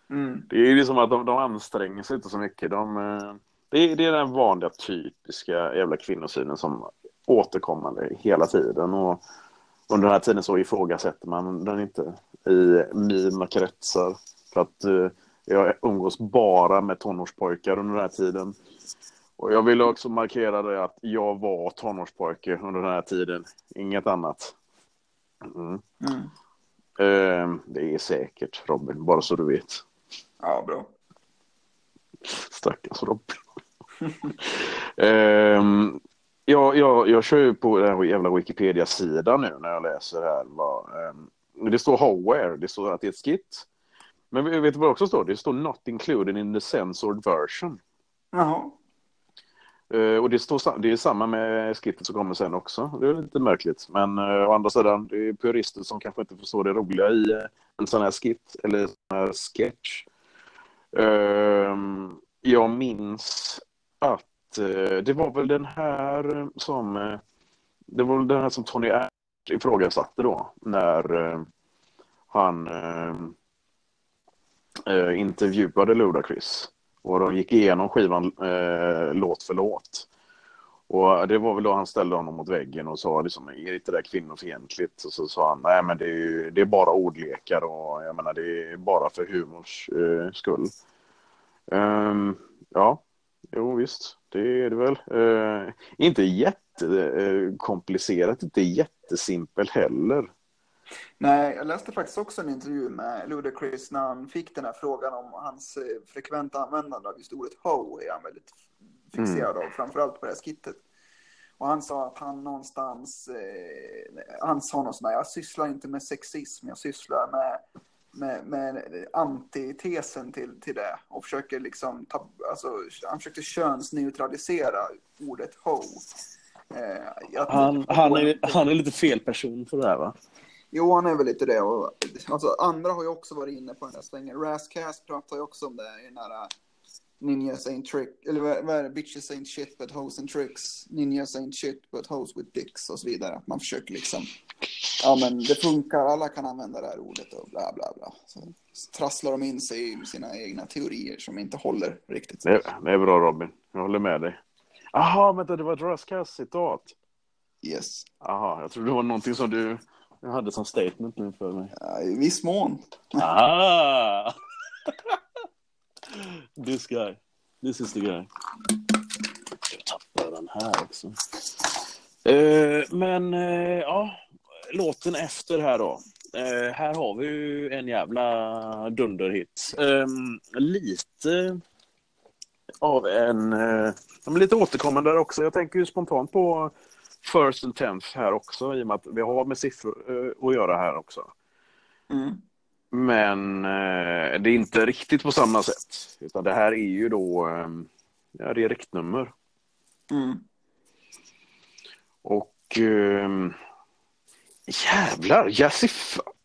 mm, Det är ju som att de, de anstränger sig inte så mycket. De, eh, det, är, det är den vanliga typiska jävla kvinnosynen som återkommande hela tiden. Och under den här tiden så ifrågasätter man den inte i mina kretsar. För att eh, jag umgås bara med tonårspojkar under den här tiden. Och jag vill också markera det att jag var tonårspojke under den här tiden. Inget annat. Mm. mm. Eh, det är säkert Robin, bara så du vet. ja, bra. Stackars Robin. <laughs> Ehm, jag, jag, jag kör ju på den här jävla Wikipedia-sidan nu när jag läser här. Vad, um, det står Howare, det står att det är ett skit. Men vet du vad det också står? Det står Not included in the censored version. Jaha. Uh, och det, står, det är samma med skittet som kommer sen också. Det är lite märkligt. Men uh, å andra sidan, det är purister som kanske inte förstår det roliga i uh, en sån här skit eller en sån här sketch. Uh, jag minns att det var väl den här som det var väl den här som Tony Ernst ifrågasatte då när han intervjuade Ludacris. Och de gick igenom skivan eh, låt för låt. Och det var väl då han ställde honom mot väggen och sa liksom, är inte det kvinnofientligt? Och så sa han, nej men det är, ju, det är bara ordlekar och jag menar det är bara för humors eh, skull. Um, ja, jo visst, det är det väl. Uh, inte jättekomplicerat, eh, inte jättesimpel heller. Nej, jag läste faktiskt också en intervju med Ludacris när han fick den här frågan om hans eh, frekventa användande av just ordet ho är han väldigt fixerad mm. av, framförallt på det här skittet. Och han sa att han någonstans, eh, han sa något sånt jag sysslar inte med sexism, jag sysslar med, med, med antitesen till, till det. Och försöker liksom, ta, alltså, han försökte könsneutralisera ordet ho. Eh, han, han, är, han är lite fel person för det här va? Jo, han är väl lite det. Och, alltså, andra har ju också varit inne på den där svängen. Rascast pratar ju också om det i den här uh, Ninjas ain't trick, eller vad, är det? Bitches ain't shit but hoes and tricks. Ninjas ain't shit but hoes with dicks och så vidare. Att man försöker liksom, ja men det funkar, alla kan använda det här ordet och bla bla bla. Så trasslar de in sig i sina egna teorier som inte håller riktigt. Det, det är bra Robin, jag håller med dig. Jaha, vänta, det var ett Rascast-citat. Yes. Jaha, jag trodde det var någonting som du jag hade som statement nu för mig. Ja, I viss mån. Ah! This guy. This is the guy. Jag tappar den här också. Uh, men uh, ja, låten efter här då. Uh, här har vi ju en jävla dunderhit. Um, lite av en... Uh, lite återkommande där också. Jag tänker ju spontant på first and tenth här också i och med att vi har med siffror uh, att göra här också. Mm. Men uh, det är inte riktigt på samma sätt. Utan det här är ju då um, ja, det är riktnummer. Mm. Och um, jävlar, Jazzy,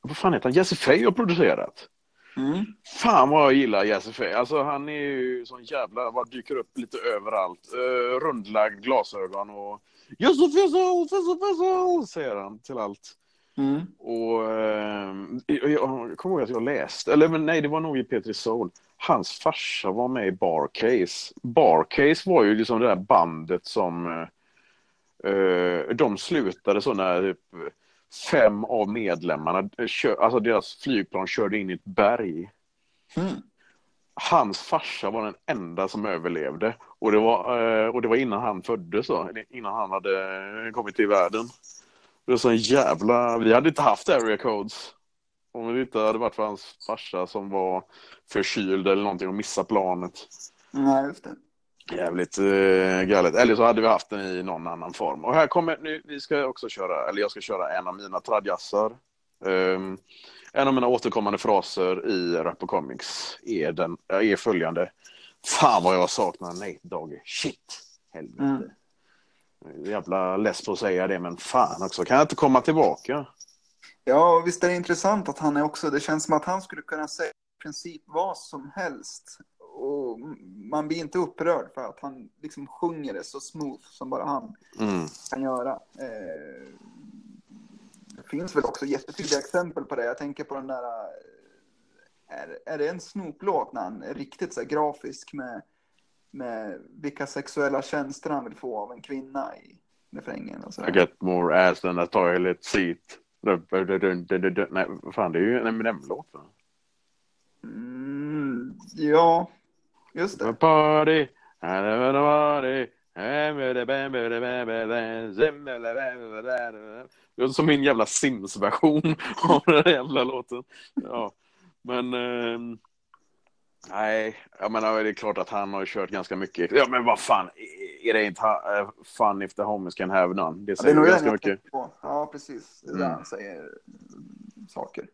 vad fan heter han? Jazzy Faye har producerat. Mm. Fan vad jag gillar Jazzy Faye. Alltså han är ju sån jävla, bara dyker upp lite överallt. Uh, rundlagd glasögon och Yusuf, Yusuf, Yusuf, Yusuf, säger han till allt. Mm. Och eh, jag, jag kommer ihåg att jag läste, eller men nej det var nog i Petri Soul. Hans farsa var med i Barcase. Barcase var ju liksom det där bandet som eh, eh de slutade så när typ, fem av medlemmarna, kör, alltså deras flygplan körde in i ett berg. Mm hans farsa var den enda som överlevde. Och det var, eh, och det var innan han föddes, då, innan han hade kommit till världen. Det var så en jävla... Vi hade inte haft area codes. Om det inte hade varit för hans farsa som var förkyld eller någonting och missade planet. Nej, just det. Jävligt eh, galet. Eller så hade vi haft den i någon annan form. Och här kommer, nu, vi ska också köra, eller jag ska köra en av mina tradjassar. Um, en av mina återkommande fraser i Rap Comics är, den, är följande. Fan vad jag saknar Nate Dogg. Shit! Helvete. Mm. Jävla less på att säga det, men fan också. Kan jag inte komma tillbaka? Ja, visst är det intressant att han är också, det känns som att han skulle kunna säga i princip vad som helst. Och man blir inte upprörd för att han liksom sjunger det så smooth som bara han mm. kan göra. Eh, finns väl också jättetydliga exempel på det. Jag tänker på den där, eh, är, är det en Snoop-låt när han är riktigt så här grafisk med, med vilka sexuella tjänster han vill få av en kvinna i refrängen. Och så. I get more ass than a toilet seat. Nej, fan det är ju en Eminem-låt va? Mm, ja, just det. Party, party, som min jävla Sims-version <laughs> av den här jävla låten. Ja. Men eh, nej, jag menar det är klart att han har kört ganska mycket. Ja men vad fan, It ain't ha- fun if the homies can have none. Det Ja, det är säger nog den ganska jag mycket. på. Ja, precis. Det är där Mm. han säger saker.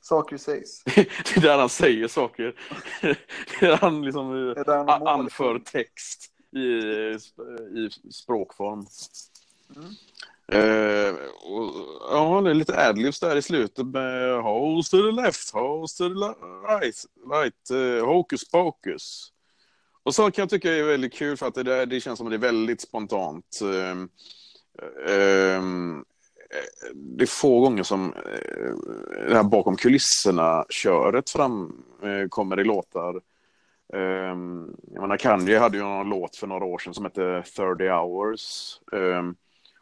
Saker sägs. <laughs> Det är där han säger saker. <laughs> Det är där han liksom eh, Det är där han anför text i, i språkform. Mm. Eh, och, ja, det är lite adlibs där i slutet med Holes to the left, holes to the right, right uh, hocus pocus. Och så kan jag tycka är väldigt kul för att det, där, det känns som att det är väldigt spontant. Ehm, eh, det är få gånger som eh, det här bakom kulisserna-köret fram eh, kommer i låtar. Um, jag menar, Kanye hade ju någon låt för några år sedan som hette 30 hours. Ehm,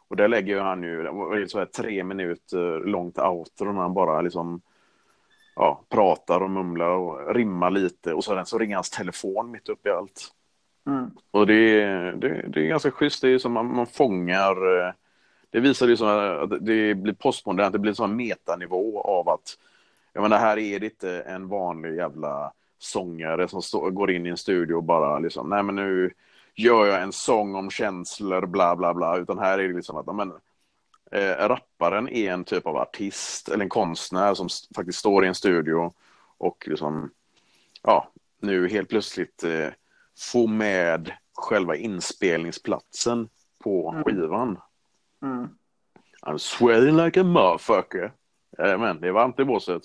och där lägger han ju så här tre minuter långt outro när han bara liksom ja, pratar och mumlar och rimmar lite och så, så ringer hans telefon mitt uppe i allt. Mm. Och det, är- det, det är ganska schysst, det är som man, man fångar eh, det visar ju att det blir postmodernt, det blir en sån metanivå av att jag menar, här är det inte en vanlig jävla sångare som stå, går in i en studio och bara liksom, nej men nu gör jag en sång om känslor, bla bla bla, utan här är det liksom att, men, eh, rapparen är en typ av artist eller en konstnär som faktiskt står i en studio och liksom, ja, nu helt plötsligt eh, få med själva inspelningsplatsen på Mm. skivan. Mm. I'm sweating like a motherfucker. Jajamän, det är varmt i båset.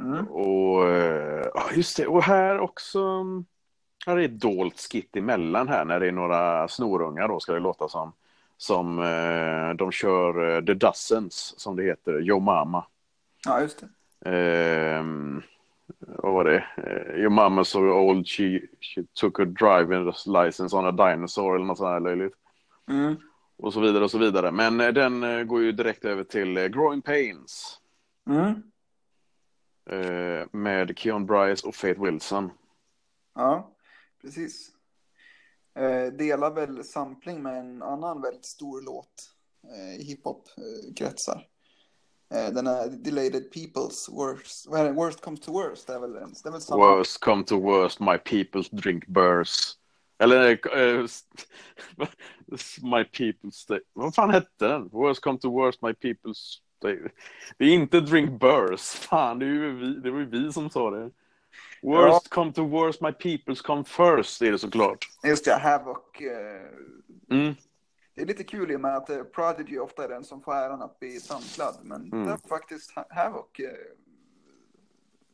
Mm. Och eh, just det, och här också. Här är ett dolt skit emellan här när det är några snorungar då ska det låta som. Som eh, de kör eh, The Dozens som det heter, Yo Mama. Ja, just det. Ehm, vad var det? Your mama so old she, she took a driving license on a dinosaur eller något sånt här löjligt. Mm. Och så vidare och så vidare. Men den går ju direkt över till Growing Pains. Mm. Eh, med Keon Bryce och Faith Wilson. Ja, precis. Eh, delar väl sampling med en annan väldigt stor låt eh, i hiphop-kretsar. Den är Delayed People's Worst, det? Worst Comes to Worst. Det är väl, det är väl samma. Worst come to worst, my people's drink burst. Eller eh, <laughs> My people's. Vad fan hette den? Worst come to worst, my people's stay. Det är inte drink burst. Fan, det, är ju vi, det var ju vi som sa det. Worst come to worst, my people's come first. Det är det såklart. Just det, Havoc. Eh, Mm. det är lite kul i och med att eh, Prodigy ofta är den som får äran att bli samplad. Men Mm. det är faktiskt Ha- Havoc. Eh,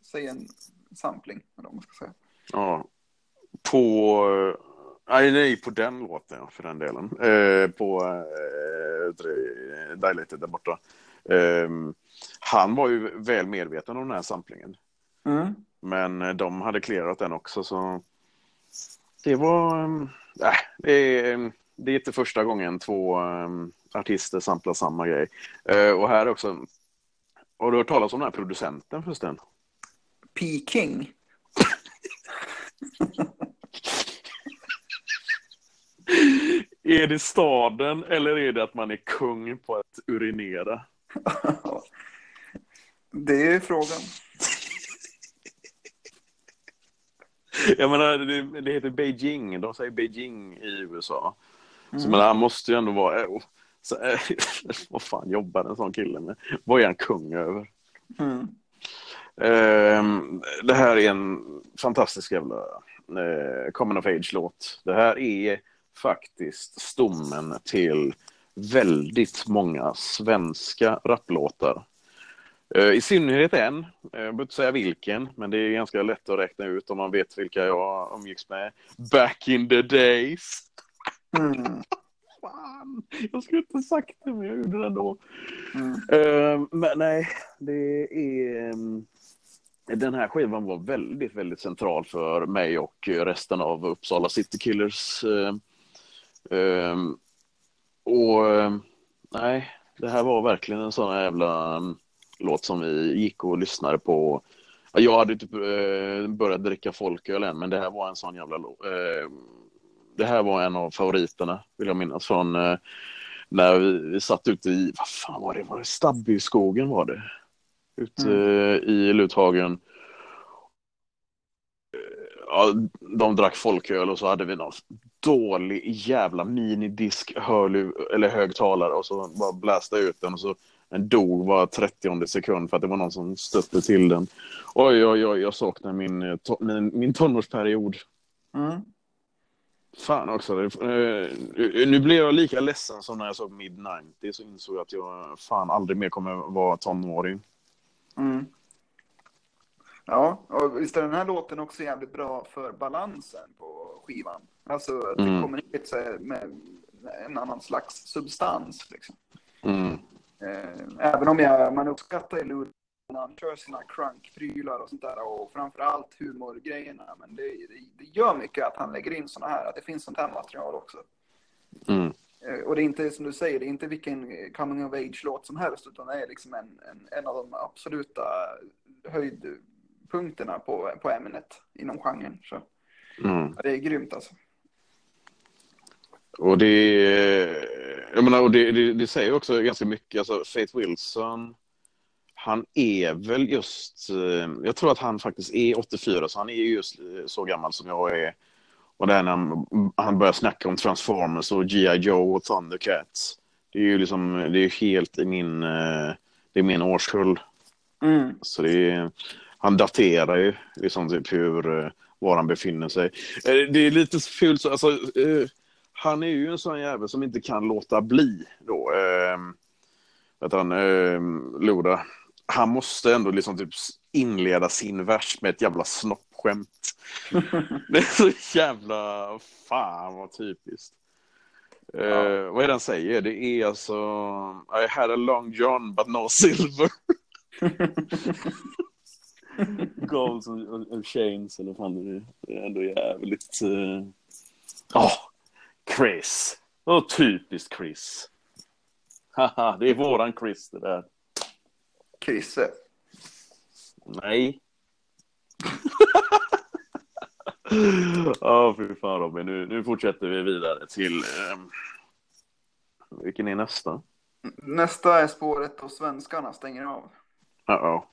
säg en sampling, eller vad man ska säga. Ja. På... eh, Nej, nej, på den låten ja, för den delen. Eh, på eh, Dilated där borta. Eh, han var ju väl medveten om den här samplingen. Mm. Men eh, de hade clearat den också så det var... eh, Äh, det, är, det är inte första gången två artister samplar samma grej. Eh, och här också... Har du hört talas om den här producenten förresten? Peking. <laughs> Är det staden eller är det att man är kung på att urinera? Det är frågan. Jag menar, det, det heter Beijing. De säger Beijing i USA. Så Mm. men han måste ju ändå vara... eh, Så, eh, <laughs> vad fan jobbar en sån kille med? Vad är han kung över? Mm. Ehm, det här är en fantastisk jävla eh, Common of Age-låt. Det här är faktiskt stommen till väldigt många svenska rapplåtar. Eh, I synnerhet en, eh, jag behöver inte säga vilken, men det är ganska lätt att räkna ut om man vet vilka jag umgicks med. Back in the days. Mm. <laughs> Fan, jag skulle inte sagt det, men jag gjorde det ändå. Mm. Eh, men nej, det är... ehm, Den här skivan var väldigt, väldigt central för mig och resten av Uppsala City Killers. Ehm, och eh, nej, det här var verkligen en sån här jävla mm, låt som vi gick och lyssnade på. Ja, Jag hade typ eh, börjat dricka folköl än, men det här var en sån jävla låt. Eh, det här var en av favoriterna, vill jag minnas, från när vi, vi satt ute i, vad fan var det, var det Stabbyskogen var det? Ute Mm. i Luthagen. Ja, de drack folköl och så hade vi någon dålig jävla minidisk hörlur, eller högtalare och så bara blästa ut den och så den dog var 30 sekund för att det var någon som stötte till den. Oj, oj, oj, jag saknar min, eh, to, min, min tonårsperiod. Mm. Fan också. Eh, nu blev jag lika ledsen som när jag såg Mid-90 så insåg jag att jag fan aldrig mer kommer vara tonåring. Mm. Ja, och visst är den här låten också jävligt bra för balansen på skivan. Alltså att Mm. det kommer hit med en annan slags substans. Liksom. Mm. Eh, Även om jag, man uppskattar ju när han kör sina crunk-prylar och sånt där och framförallt humorgrejerna. Men det, det, det gör mycket att han lägger in såna här, att det finns sånt här material också. Mm. Eh, Och det är inte som du säger, det är inte vilken coming of age-låt som helst utan det är liksom en, en, en av de absoluta höjdpunkterna på, på ämnet inom genren. Så Mm. ja, det är grymt alltså. Och det, jag menar, och det, det, det säger också ganska mycket. Alltså, Faith Wilson, han är väl just... eh, Jag tror att han faktiskt är 84, så han är just eh, så gammal som jag är. Och det här när han, börjar snacka om Transformers och G.I. Joe och Thundercats. Det är ju liksom, det är helt i min, eh, det är min årskull. Mm. Så det är, han daterar ju liksom typ hur, var han befinner sig. Det är lite fult så, alltså, han är ju en sån jävel som inte kan låta bli då. Eh, vet han, eh, Loda. Han måste ändå liksom typ inleda sin vers med ett jävla snoppskämt. <laughs> Det är så jävla, fan vad typiskt. Eh, Ja. vad är det han säger? Det är alltså I had a long john but no silver. Goals and, and chains eller fan det är. Ändå jävligt... eh, Åh, Chris. Åh, typiskt Chris. Haha, det är våran Chris det där. Krisse. Nej. <laughs> Ja, fy fan Robin. Nu, nu fortsätter vi vidare till... ehm, vilken är nästa? Nästa är spåret och svenskarna stänger av. Uh-oh.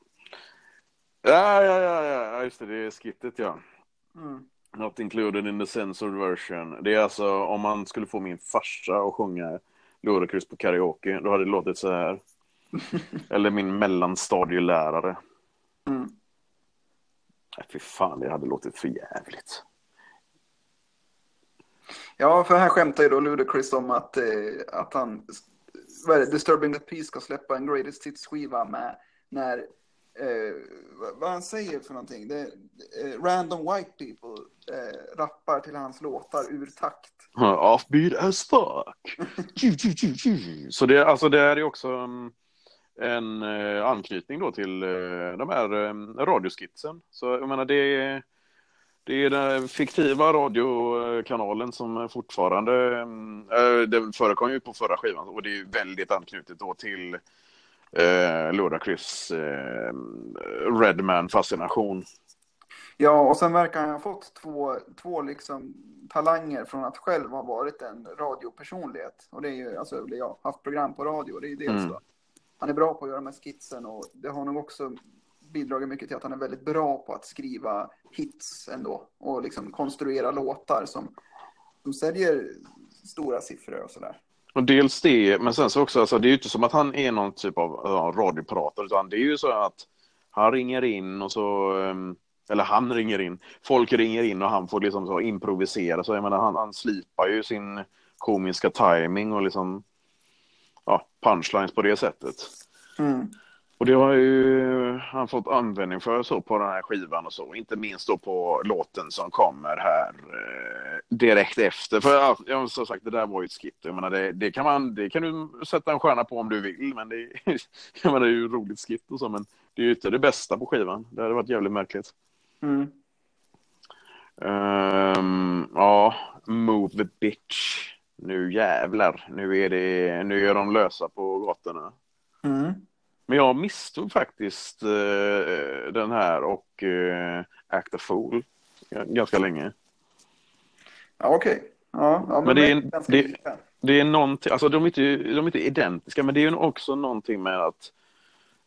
Ja, ja, ja, ja, just det. Det är skittet, ja. Mm. Not included in the censored version. Det är alltså om man skulle få min farsa att sjunga Ludacris på karaoke, då hade det låtit så här. <laughs> Eller min mellanstadielärare. Mm. Nej, fy fan, det hade låtit för jävligt. Ja, för här skämtar ju då Ludacris om att, eh, att han, vad är det, Disturbing the Peace ska släppa en Greatest Hits-skiva med när, eh, vad- han säger för någonting, det, eh, random white people eh, rappar till hans låtar ur takt. Offbeat as fuck. Så det, alltså, det är ju också mm, en eh, anknytning då till eh, de här um, radioskitsen. Så jag menar det är, det är den fiktiva radiokanalen som fortfarande, Äh, det förekom ju på förra skivan och det är väldigt anknutet då till eh, Ludacris eh, Redman-fascination. Ja, och sen verkar han ha fått två, två liksom talanger från att själv ha varit en radiopersonlighet. Och det är ju, alltså, eller ja, haft program på radio. Det är ju dels Mm. då. Han är bra på att göra här skitsen och det har nog också bidragit mycket till att han är väldigt bra på att skriva hits ändå. Och liksom konstruera låtar som, som säljer stora siffror och sådär. Och dels det, men sen så också, alltså, det är ju inte som att han är någon typ av eh, ja, radiopratare, utan det är ju så att han ringer in och så, ehm, eller han ringer in, folk ringer in och han får liksom så improvisera, så jag menar han, han slipar ju sin komiska timing och liksom, ja, punchlines på det sättet. Mm. Och det har ju han fått användning för så på den här skivan och så, inte minst då på låten som kommer här eh, direkt efter. För ja, ja, som sagt, det där var ju ett skit. Jag menar, det, det, kan man, det kan du sätta en stjärna på om du vill, men det, <laughs> jag menar, det är ju roligt skit och så, men det är ju inte det bästa på skivan. Det hade varit jävligt märkligt. Mm. Ehm, ja, Move the bitch. Nu jävlar, nu är, det, nu är de lösa på gatorna. Mm. Men jag misstog faktiskt eh, den här och eh, Act a Fool ganska länge. Ja, okej. Ja, ja, men, Men det är det-. Det är någonting, alltså de är inte, de är inte identiska, men det är ju också någonting med att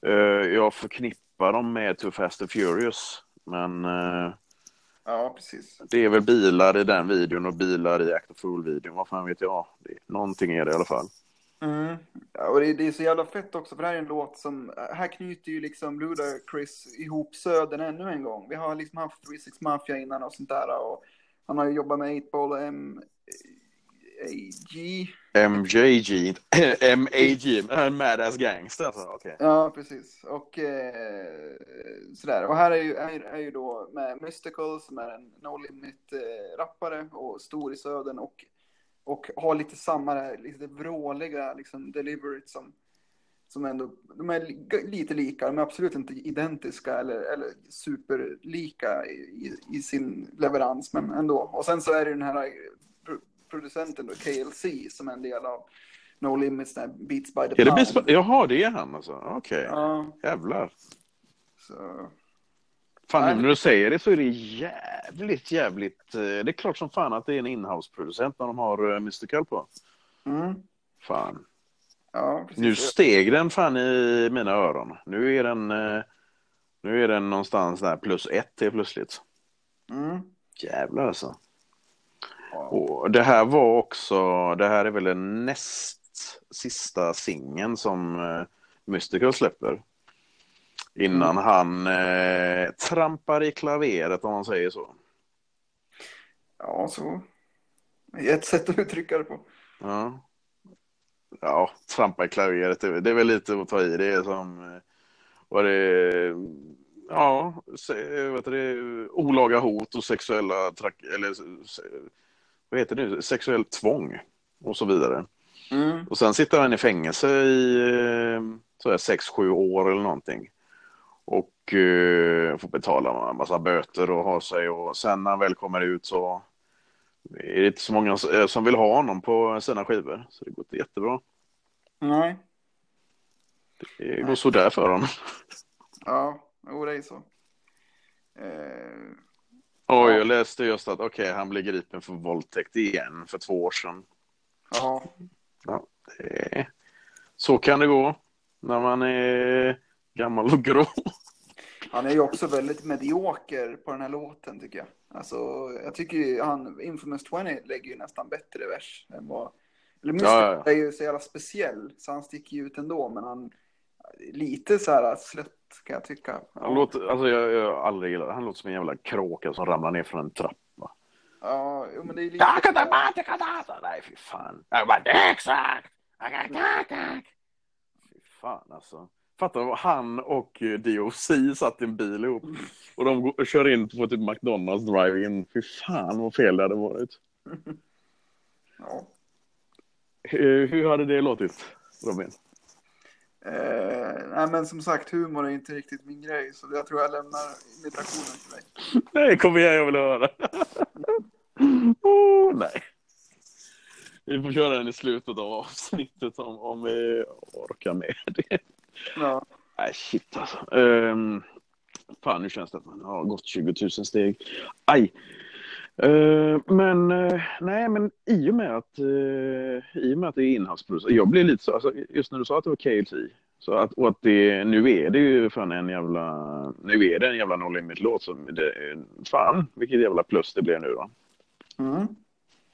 eh, jag förknippar dem med Too Fast and Furious. Men eh, Ja, precis. Det är väl bilar i den videon och bilar i Act of Fool-videon. Vad fan vet jag? Det, någonting är det i alla fall. Mm. Ja, och det, det, är så jävla fett också, för det här är en låt som, här knyter ju liksom Ludacris ihop Södern ännu en gång. Vi har liksom haft 36 Mafia innan och sånt där och han har ju jobbat med 8-Ball och M... AG. MJG, <laughs> MAG, Madass Gangster alltså. Okay. Ja, precis. Och eh, sådär. Och här är ju, är, är ju då med Mystical som är en No Limit-rappare eh, och stor i södern och och har lite samma, lite vråliga liksom, delivery som, som ändå, de är lite lika, de är absolut inte identiska eller, eller superlika i, i sin leverans, men ändå. Och sen så är det den här producenten då, KLC, som är en del av No Limits, där Beats by the Pound. Är det Jaha, det är han alltså? Okej. Okay. Ja. Jävlar. Så... Fan, nu när du säger det så är det jävligt, jävligt... Eh, det är klart som fan att det är en inhouse-producent när de har eh, Mystical på. Mm. Fan. Ja, nu steg den fan i mina öron. Nu är den, eh, nu är den någonstans där plus ett till plötsligt. Mm. Jävlar alltså. Ja. Och det här var också, det här är väl den näst sista singeln som Mystical släpper. Innan mm. han eh, trampar i klaveret om man säger så. Ja, så. Ett sätt att uttrycka det på. Ja. Ja, trampa i klaveret, det är väl lite att ta i. Det är som, eh, vad det ja, vet du, olaga hot och sexuella, eller vad heter det, sexuellt tvång och så vidare. Mm. Och sen sitter han i fängelse i eh, så sex, sju år eller någonting och eh, får betala en massa böter och ha sig och sen när han väl kommer ut så är det inte så många eh, som vill ha honom på sina skivor. Så det går inte jättebra. Nej. Det går sådär för honom. <laughs> Ja, jo det är så. Eh... Oj, jag läste just att okej, okay, han blev gripen för våldtäkt igen för två år sedan. Ja. ja det... Så kan det gå när man är gammal och grå. Han är ju också väldigt medioker på den här låten tycker jag. Alltså, jag tycker ju han, Infamous 20 lägger ju nästan bättre vers än vad... Eller Mystic ja, ja. är ju så jävla speciell, så han sticker ju ut ändå, men han... Lite så här slött kan jag tycka. Ja. Han låter, alltså jag, jag aldrig gillat Han låter som en jävla kråka som ramlar ner från en trappa. Ja, jo, men det är lite... Nej, fy fan. Exakt! Fy fan alltså. Fattar du? Han och eh, DOC satt i en bil ihop. Och de går, kör in på typ McDonalds drive-in. Fy fan vad fel det hade varit. <laughs> Ja. Hur, hur hade det låtit, Robin? Eh, nej, men som sagt, humor är inte riktigt min grej. Så jag tror jag lämnar imitationen till dig. <laughs> Nej, kom igen, jag vill höra. <laughs> oh, nej. Vi får köra den i slutet av avsnittet om, om vi orkar med det. Ja. Nej, shit alltså. Um, fan, nu känns det att man har gått 20 000 steg. Aj! Uh, men uh, nej, men i och med att, uh, i med att det är inhavsproducent. Jag blir lite så, alltså, just när du sa att det var KLC. Så att, och att det, nu är det ju fan en jävla, nu är det en jävla No Limit-låt. som det, fan, vilket jävla plus det blir nu då. Mm.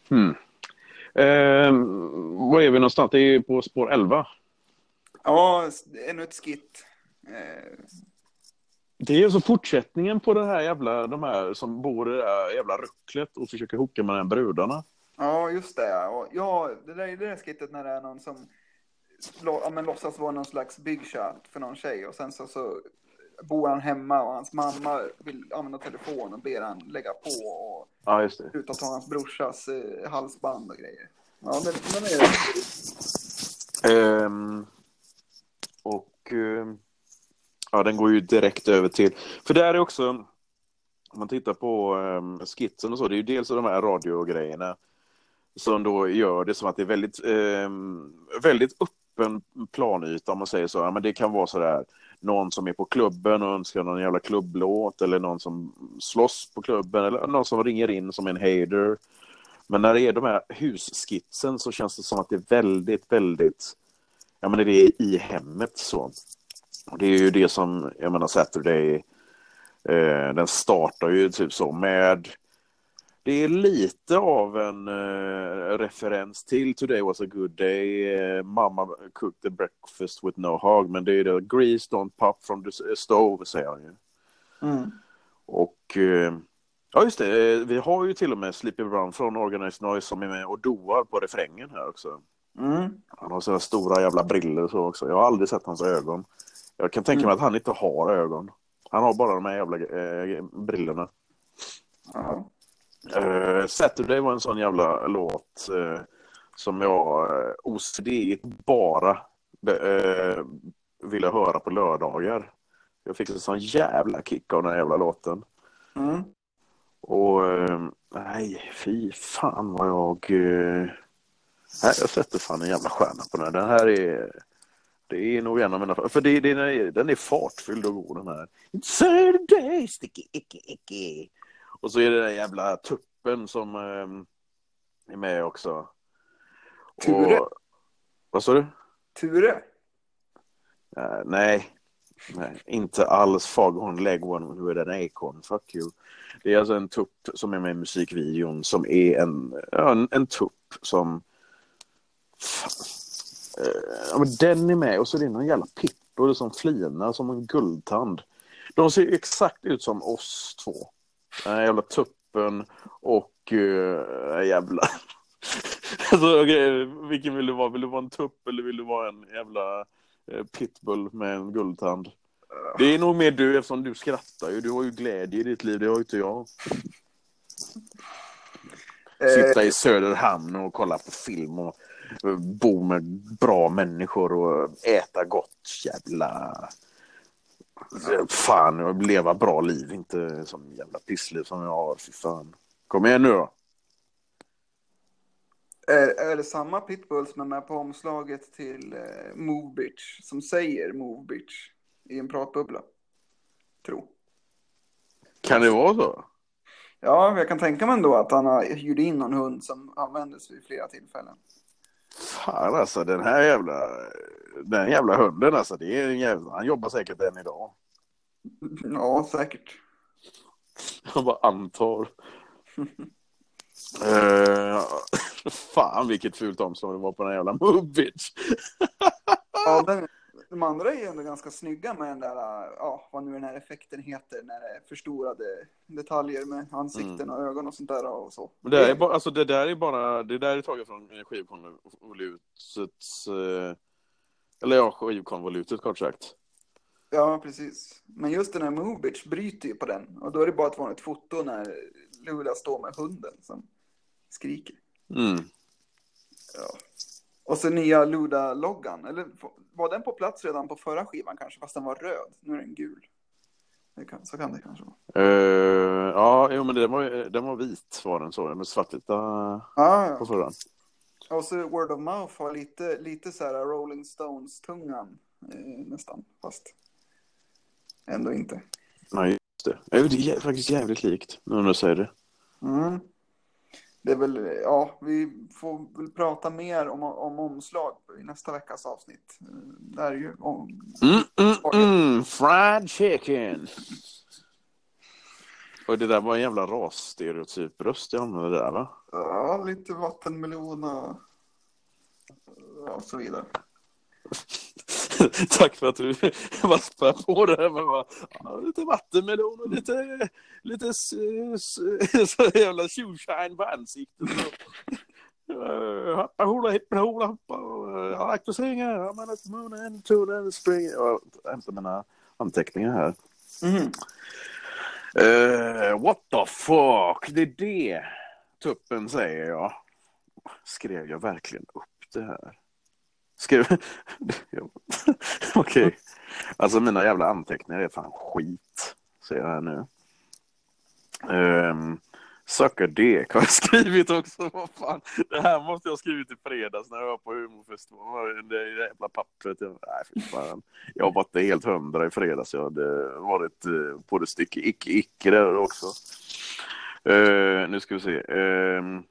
Hmm. Eh, var är vi någonstans? Det är på spår 11. Ja, ännu ett skit. Eh... Det är alltså fortsättningen på den här jävla, de här som bor i det här jävla rucklet och försöker hooka med den brudarna. Ja, just det. Ja, det där är det där skittet när det är någon som ja, men låtsas vara någon slags shot för någon tjej och sen så, så bor han hemma och hans mamma vill använda telefon och ber han lägga på och ja, just det. sluta ta hans brorsas eh, halsband och grejer. Ja, men, men är det. Um, Eh, ja, den går ju direkt över till, för där är också, om man tittar på um, skitsen och så, det är ju dels de här radiogrejerna som då gör det som att det är väldigt, um, väldigt öppen planyta om man säger så. Ja, men det kan vara så där någon som är på klubben och önskar någon jävla klubblåt eller någon som slåss på klubben eller någon som ringer in som en hater. Men när det är de här husskitsen så känns det som att det är väldigt, väldigt, ja men det är i hemmet så. Och det är ju det som, jag menar Saturday Eh, den startar ju typ så med det är lite av en uh, referens till Today was a good day. Uh, Mamma cooked the breakfast with no hog. Men det är det Grease don't pop from the stove säger han ju. Mm. Och uh, ja just det, vi har ju till och med Sleepy Brown från Organized Noise som är med och doar på refrängen här också. Mm. Han har sådana stora jävla briller så också. Jag har aldrig sett hans ögon. Jag kan tänka mig att han inte har ögon. Han har bara de här jävla eh, brillorna. Ja. Uh, Saturday var en sån jävla låt uh, som jag uh, OCD bara uh, ville höra på lördagar. Jag fick en sån jävla kick av den här jävla låten. Mm. Och nej, fy fan vad jag... nej, jag sätter fan en jävla stjärna på den här. Den här är... Det är nog en av mina... För det, det, den, är, den är fartfylld och god den här. It's Saturday, sticky, icky, icky. Och så är det den jävla tuppen som eh, är med också. Ture. Och, vad sa du? Ture. Uh, nej. nej, inte alls Fagerholm Leghorn with an acorn, fuck you. Det är alltså en tupp som är med i musikvideon som är en, en, en tupp som... Uh, ja, men den är med och så är det någon jävla pitbull som flinar som en guldtand. De ser exakt ut som oss två. Den jävla tuppen och uh, jävla... <laughs> alltså, okay, vilken vill du vara? Vill du vara en tupp eller vill du vara en jävla uh, pitbull med en guldtand? Det är nog mer du eftersom du skrattar ju. Du har ju glädje i ditt liv, det har ju inte jag. Sitta i Söderhamn och kolla på film och bo med bra människor och äta gott jävla Fan, leva bra liv, inte som jävla pissliv som jag har. Fy fan. Kom igen nu då. Är, är det samma pitbull som är med på omslaget till eh, Move Bitch som säger Move Bitch i en pratbubbla? Tro. Kan det vara så? Ja, jag kan tänka mig ändå att han har hyrt in någon hund som användes vid flera tillfällen. Fan alltså, den här jävla, den jävla hunden alltså, det är en jävla, han jobbar säkert än idag. Ja, säkert. <laughs> Jag bara antar. uh, <laughs> fan vilket fult omslag det var på den jävla Movitch. <laughs> ja, den, de andra är ju ändå ganska snygga med den där, ja, vad nu den här effekten heter, när det är förstorade detaljer med ansikten mm. och ögon och sånt där och så. Men det, är bara, alltså det där är bara, det där är taget från skivkonvolutets, eh, eller ja, skivkonvolutet kort sagt. Ja, precis. Men just den här Movitch bryter ju på den och då är det bara ett vanligt foto när Lula står med hunden som skriker. Mm. Ja. Och så nya Luda-loggan, eller var den på plats redan på förra skivan kanske, fast den var röd? Nu är den gul. Kan, så kan det kanske vara. Uh, ja, jo, men den var, den var vit var den så, med svartvita ah, på förra. Och så Word of Mouth har lite, lite så här Rolling Stones-tungan eh, nästan, fast ändå inte. Nej, just det. Det är faktiskt jävligt likt, nu när du säger det. Mm det är väl, ja, vi får väl prata mer om, om omslag i nästa veckas avsnitt. Det är ju om... Mm, mm, mm, fried chicken! Och det där var en jävla rasstereotyp röst jag använde där va? Ja, lite vattenmelon och, och så vidare. <laughs> Tack för att du <laughs> vaspar på det här med bara, ja, lite vattenmelon och lite, lite <laughs> så jävla tjoshine på ansiktet. Hoppa hula hippa hula hoppa jag like to sing I'm on the moon and to the spring. Jag hämtar mina anteckningar här. Mm. Uh, what the fuck, det är det tuppen säger jag. Skrev jag verkligen upp det här? Skrev... <laughs> Okej. Okay. Alltså mina jävla anteckningar är fan skit. Ser jag här nu. Um, Sucker Dek har jag <laughs> skrivit också. Vad fan. Det här måste jag ha skrivit i fredags när jag var på humorfestivalen. Det jävla pappret. Jag, nej, fy fan. jag var varit helt hundra i fredags. Jag hade varit eh, på det stycke icke-icke där också. Uh, nu ska vi se. Um,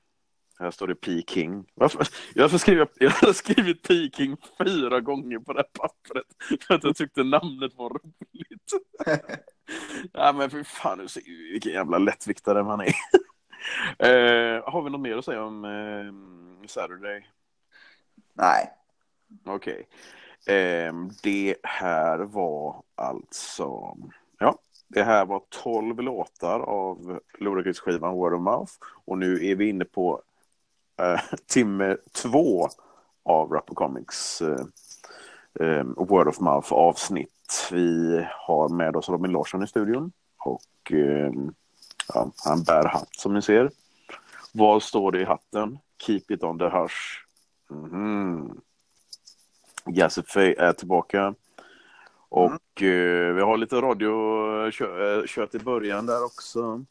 här står det Peking. Varför? Jag har, skrivit, jag har skrivit Peking fyra gånger på det här pappret. För att jag tyckte namnet var roligt. <laughs> ja, men för fan, vilken jävla lättviktare man är. <laughs> eh, har vi något mer att säga om eh, Saturday? Nej. Okej. Okay. Eh, det här var alltså... Ja, det här var 12 låtar av Ludacris-skivan Word of Mouth. Och nu är vi inne på eh, timme två av Rapper Comics eh, eh, Word of Mouth avsnitt. Vi har med oss Robin Larsson i studion. Och eh, ja, han bär hatt som ni ser. Vad står det i hatten? Keep it on the hush. Mm -hmm. Gassify är tillbaka. Och mm. eh, vi har lite radiokött eh, i början där också.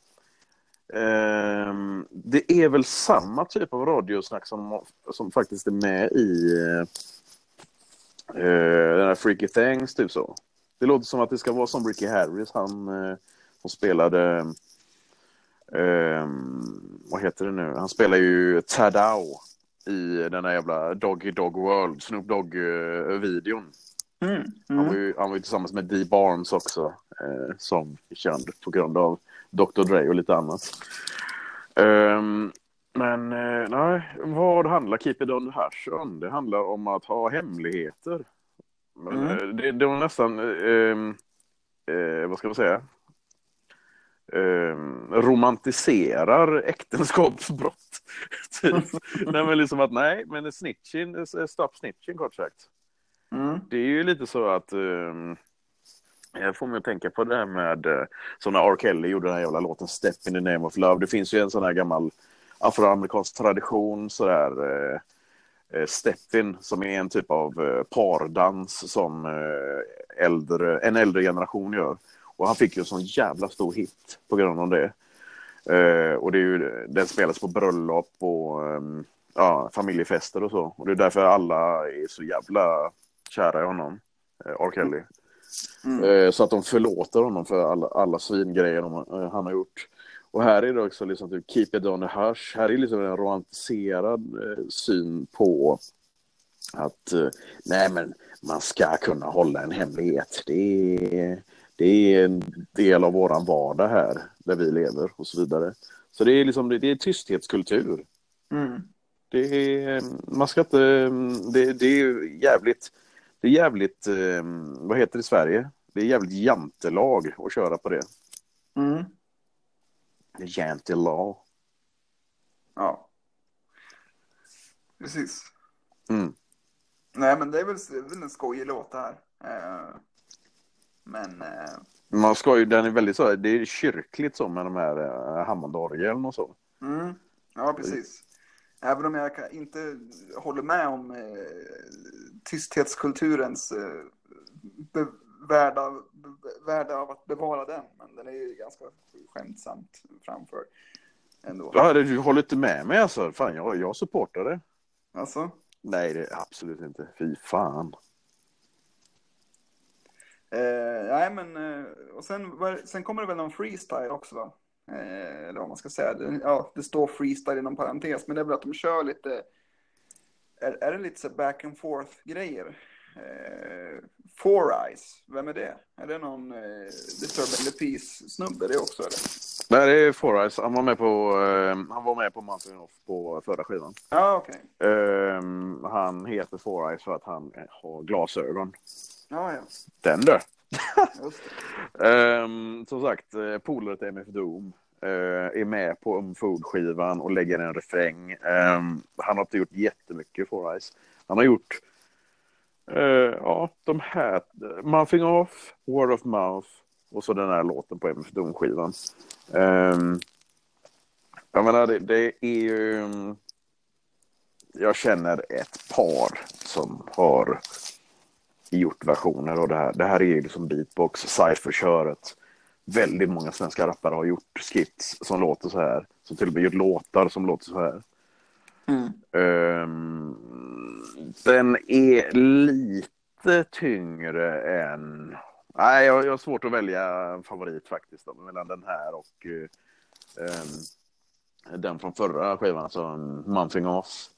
Eh, det är väl samma typ av radiosnack som, som faktiskt är med i eh, den här Freaky Things, typ så. Det låter som att det ska vara som Ricky Harris, han eh, som spelade ehm, vad heter det nu? Han spelar ju Tadao i den där jävla Doggy Dog World, Snoop Dogg-videon. Mm, mm. Han, var ju, han var ju tillsammans med Dee Barnes också, som är känd på grund av Dr Dre och lite annat. Um, men eh, nej, vad handlar Keep It On Hash om? Det handlar om att ha hemligheter. Mm. Eh, det, det var nästan, eh, eh, vad ska man säga, eh, romantiserar äktenskapsbrott. <laughs> typ. nej, men liksom att nej, men snitching, eh, stop snitching kort sagt. Mm. Det är ju lite så att um, jag får mig att tänka på det här med eh, som när R. Kelly gjorde den här jävla låten Step in the name of love. Det finns ju en sån här gammal afroamerikansk tradition sådär eh, eh, uh, steppin som är en typ av pardans som äldre, en äldre generation gör. Och han fick ju en sån jävla stor hit på grund av det. Och det är ju, den spelas på bröllop och ehm, ja, familjefester och så. Och det är därför alla är så jävla kära i honom, R. Kelly. Mm. Uh, så att de förlåter honom för alla, alla svingrejer de, han har gjort. Och här är det också liksom typ keep it on the hush. Här är liksom en romantiserad syn på att nej men man ska kunna hålla en hemlighet. Det är det är en del av våran vardag här där vi lever och så vidare. Så det är liksom det är tysthetskultur. Mm. Det är, man ska inte, det, det är jävligt, det är jävligt, vad heter det i Sverige? Det är jävligt jantelag att köra på det. Mm. Jantelag. Ja. Precis. Mm. Nej men det är väl, det är väl en skojig låt det här. Eh, men... Eh... Man ska ju, den är väldigt så, det är kyrkligt så med de här eh, Hammondorgeln och så. Mm. Ja, precis. Även om jag inte håller med om eh, tysthetskulturens eh, be, värda, be, värda av att bevara den. Men den är ju ganska skämtsamt framför ändå. Ja, du håller inte med mig alltså? Fan, jag, jag supportar det. Alltså? Nej, det är absolut inte. Fy fan. Eh, nej, men eh, och sen, sen kommer det väl någon freestyle också va? Eh, eller vad man ska säga. Det, ja, det står freestyle inom parentes, men det är väl att de kör lite. Är, är det lite så back and forth grejer? Eh, Four Eyes, vem är det? Är det någon eh, Disturbing the Peace snubbe det också eller? Nej, det är Four Eyes. Han var med på, eh, han var med på Mountain Off på förra skivan. Ja, ah, okej. Okay. Eh, han heter Four Eyes för att han har glasögon. Ja, ja. Den du um, som sagt, eh, polare till MF Doom uh, eh, är med på Umfood-skivan och lägger en refräng. Um, han har inte gjort jättemycket för Ice. Han har gjort uh, ja, de här, Muffing Off, Word of Mouth och så den här låten på MF Doom-skivan. Um, jag menar, det, det är ju... Jag känner ett par som har gjort versioner av det här. Det här är ju liksom beatbox, cypher-köret. Väldigt många svenska rappare har gjort skits som låter så här. Som till och med gjort låtar som låter så här. Mm. Um, den är lite tyngre än... Nej, jag, jag har svårt att välja en favorit faktiskt. Då, mellan den här och um, den från förra skivan, alltså Monthing Off.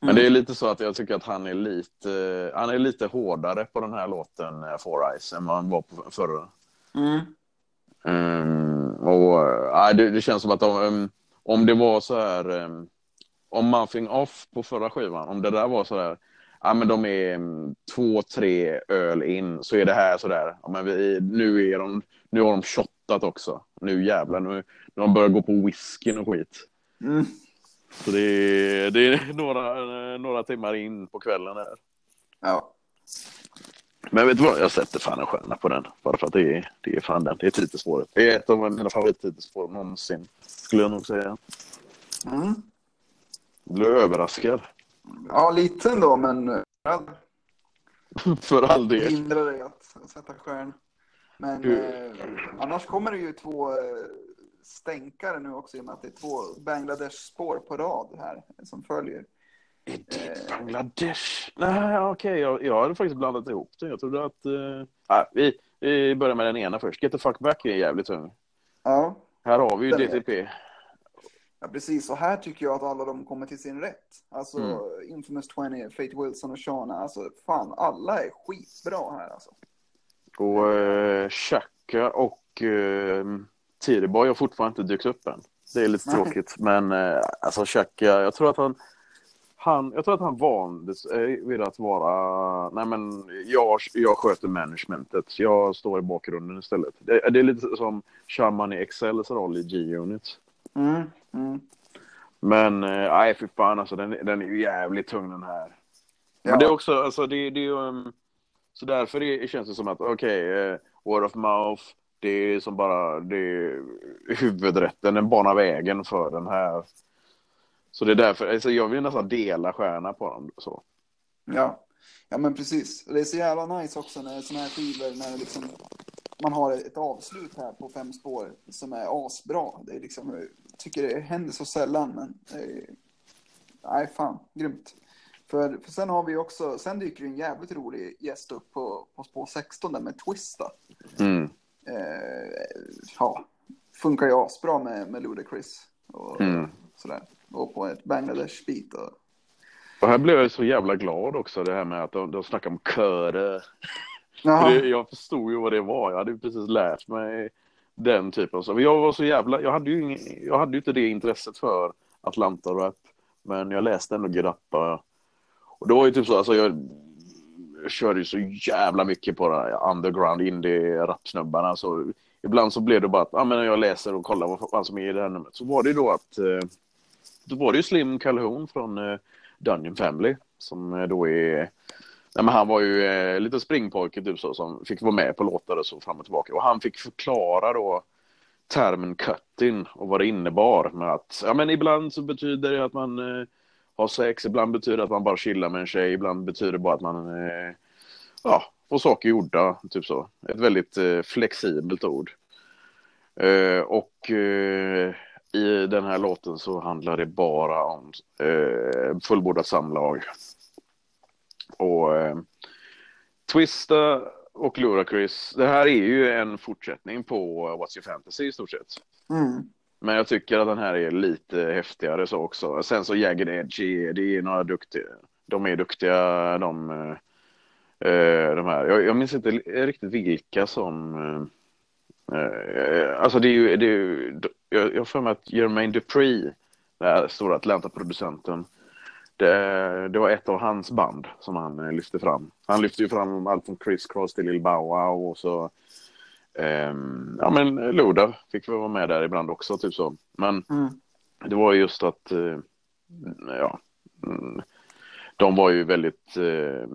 Men det är lite så att jag tycker att han är lite, han är lite hårdare på den här låten eh, Four Eyes än vad han var på förra. Mm. Um, och uh, det, det, känns som att de, um, om det var så här, um, om Muffing Off på förra skivan, om det där var så där, ja men de är um, två, tre öl in, så är det här så där, ja, men vi, nu, är de, nu har de shottat också. Nu jävlar, nu, nu har de börjat gå på whiskyn och skit. Mm. Så det är, det är <laughs> några, några timmar in på kvällen här. Ja. Men vet du vad, jag sätter fan en stjärna på den. Bara för att det är, det är fan den. Det är Titusspåret. Det är ett av mina favorit-Titusspår någonsin. Skulle jag nog säga. Mm. Blev överraskad. Ja, lite ändå, men <laughs> för all del. hindrar dig att sätta stjärna. Men eh, annars kommer det ju två eh, stänkare nu också i och med att det är två Bangladesh-spår på rad här som följer. Är det Bangladesh? Nej, okej. Jag, jag hade faktiskt blandat ihop det. Jag trodde att... Uh... Ah, vi, vi börjar med den ena först. Get the fuck back är jävligt tung. Ja, Här har vi ju är- DTP. ja, precis. Och här tycker jag att alla de kommer till sin rätt. Alltså Mm. Infamous 20, Fate Wilson och Shana. Alltså fan, alla är skitbra här alltså. Och uh, Chaka och uh, Tidiboy har fortfarande inte dykt upp än. Det är lite tråkigt. Men uh, alltså Chaka, jag tror att han... Han, jag tror att han vande sig vid att vara... Nej men jag, jag sköter managementet. Jag står i bakgrunden istället. Det, det är lite som Shaman i Excels roll i G-Unit. Mm. Mm. Men eh, nej, fy fan alltså. Den, den är ju jävligt tung den här. Ja. Men det är också, alltså det, det är ju... Um, så därför är, känns det som att, okej, eh, word of mouth. Det är som bara, det är huvudrätten, den banar vägen för den här. Så det är därför, alltså jag vill nästan dela stjärna på dem. Så. Ja. ja, men precis. Det är så jävla nice också när sådana här skivor, när liksom, man har ett avslut här på fem spår som är asbra. Det är liksom, jag tycker det händer så sällan, men är, nej fan, grymt. För, för sen har vi också, sen dyker en jävligt rolig gäst upp på, på spår 16 där med Twista. Mm. Eh, ja, funkar ju asbra med, med Ludacris och Mm. sådär. Och på ett Bangladesh-beat. Och, Och här blev jag så jävla glad också, det här med att de, de snackar om det, jag förstod ju vad det var. Jag hade ju precis lärt mig den typen saker. Jag var så jävla... Jag hade ju, ingen, jag hade ju inte det intresset för Atlanta-rap. Men jag läste ändå Grappa. Och det var ju typ så, alltså jag körde ju så jävla mycket på det här underground indie-rapsnubbarna. Så ibland så blev det bara att ah, men jag läser och kollar vad fan som är i det här numret. Så var det ju då att... eh, Då var det ju Slim Calhoun från eh, Dungeon Family. Som eh, då är... Nej, men han var ju eh, lite springpojke typ så, som fick vara med på låtar och så fram och tillbaka. Och han fick förklara då termen cutting och vad det innebar med att ja, men ibland så betyder det att man eh, ha sex, ibland betyder det att man bara chillar med en tjej, ibland betyder det bara att man eh, ja, får saker gjorda, typ så. Ett väldigt eh, flexibelt ord. Eh, och eh, i den här låten så handlar det bara om eh, fullbordat samlag. Och eh, Twista och Ludacris, det här är ju en fortsättning på What's Your Fantasy i stort sett. Mm. Men jag tycker att den här är lite häftigare så också. Sen så Jagged Edge, det är några duktiga. De är duktiga de, eh, de här. Jag, jag minns inte riktigt vilka som... Eh, eh, alltså det är ju, det är ju jag har för mig att Jermaine Dupree, den här stora Atlanta-producenten, det, det var ett av hans band som han lyfte fram. Han lyfte ju fram allt från Chris Cross till Lil Bow Wow och så ja men Loda fick väl vara med där ibland också typ så. Men Mm. det var ju just att eh, ja mm, de var ju väldigt eh,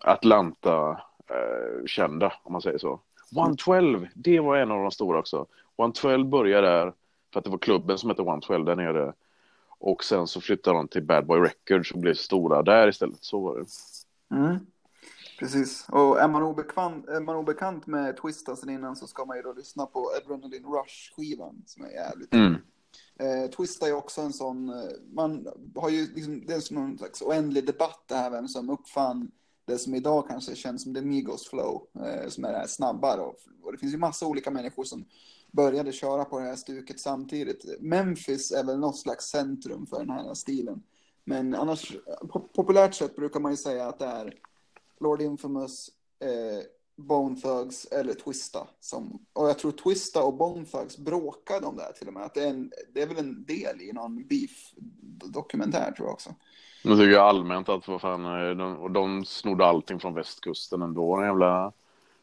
Atlanta eh, kända om man säger så. 112, det var en av de stora också. 112 började där för att det var klubben som hette 112 där nere. Och sen så flyttade de till Bad Boy Records och blev stora där istället. Så var det. Mm. Precis. Och är man, obekant, är man obekant med Twista sen innan så ska man ju då lyssna på Adrenaline Rush-skivan som är jävligt Mm. Eh, Twista är också en sån, eh, man har ju liksom, det är som någon slags oändlig debatt det här vem som uppfann det som idag kanske känns som the Migos flow, eh, som är det här snabba då. Och det finns ju massa olika människor som började köra på det här stuket samtidigt. Memphis är väl något slags centrum för den här stilen. Men annars, po- populärt sett brukar man ju säga att det är Lord Infamous, eh, Bone Thugs eller Twista. Som, och jag tror Twista och Bone Thugs bråkade om det här till och med. Att det, är en, det är väl en del i någon beef-dokumentär tror jag också. Nu tycker jag allmänt att vad fan, eh, de, och de snodde allting från västkusten ändå, den jävla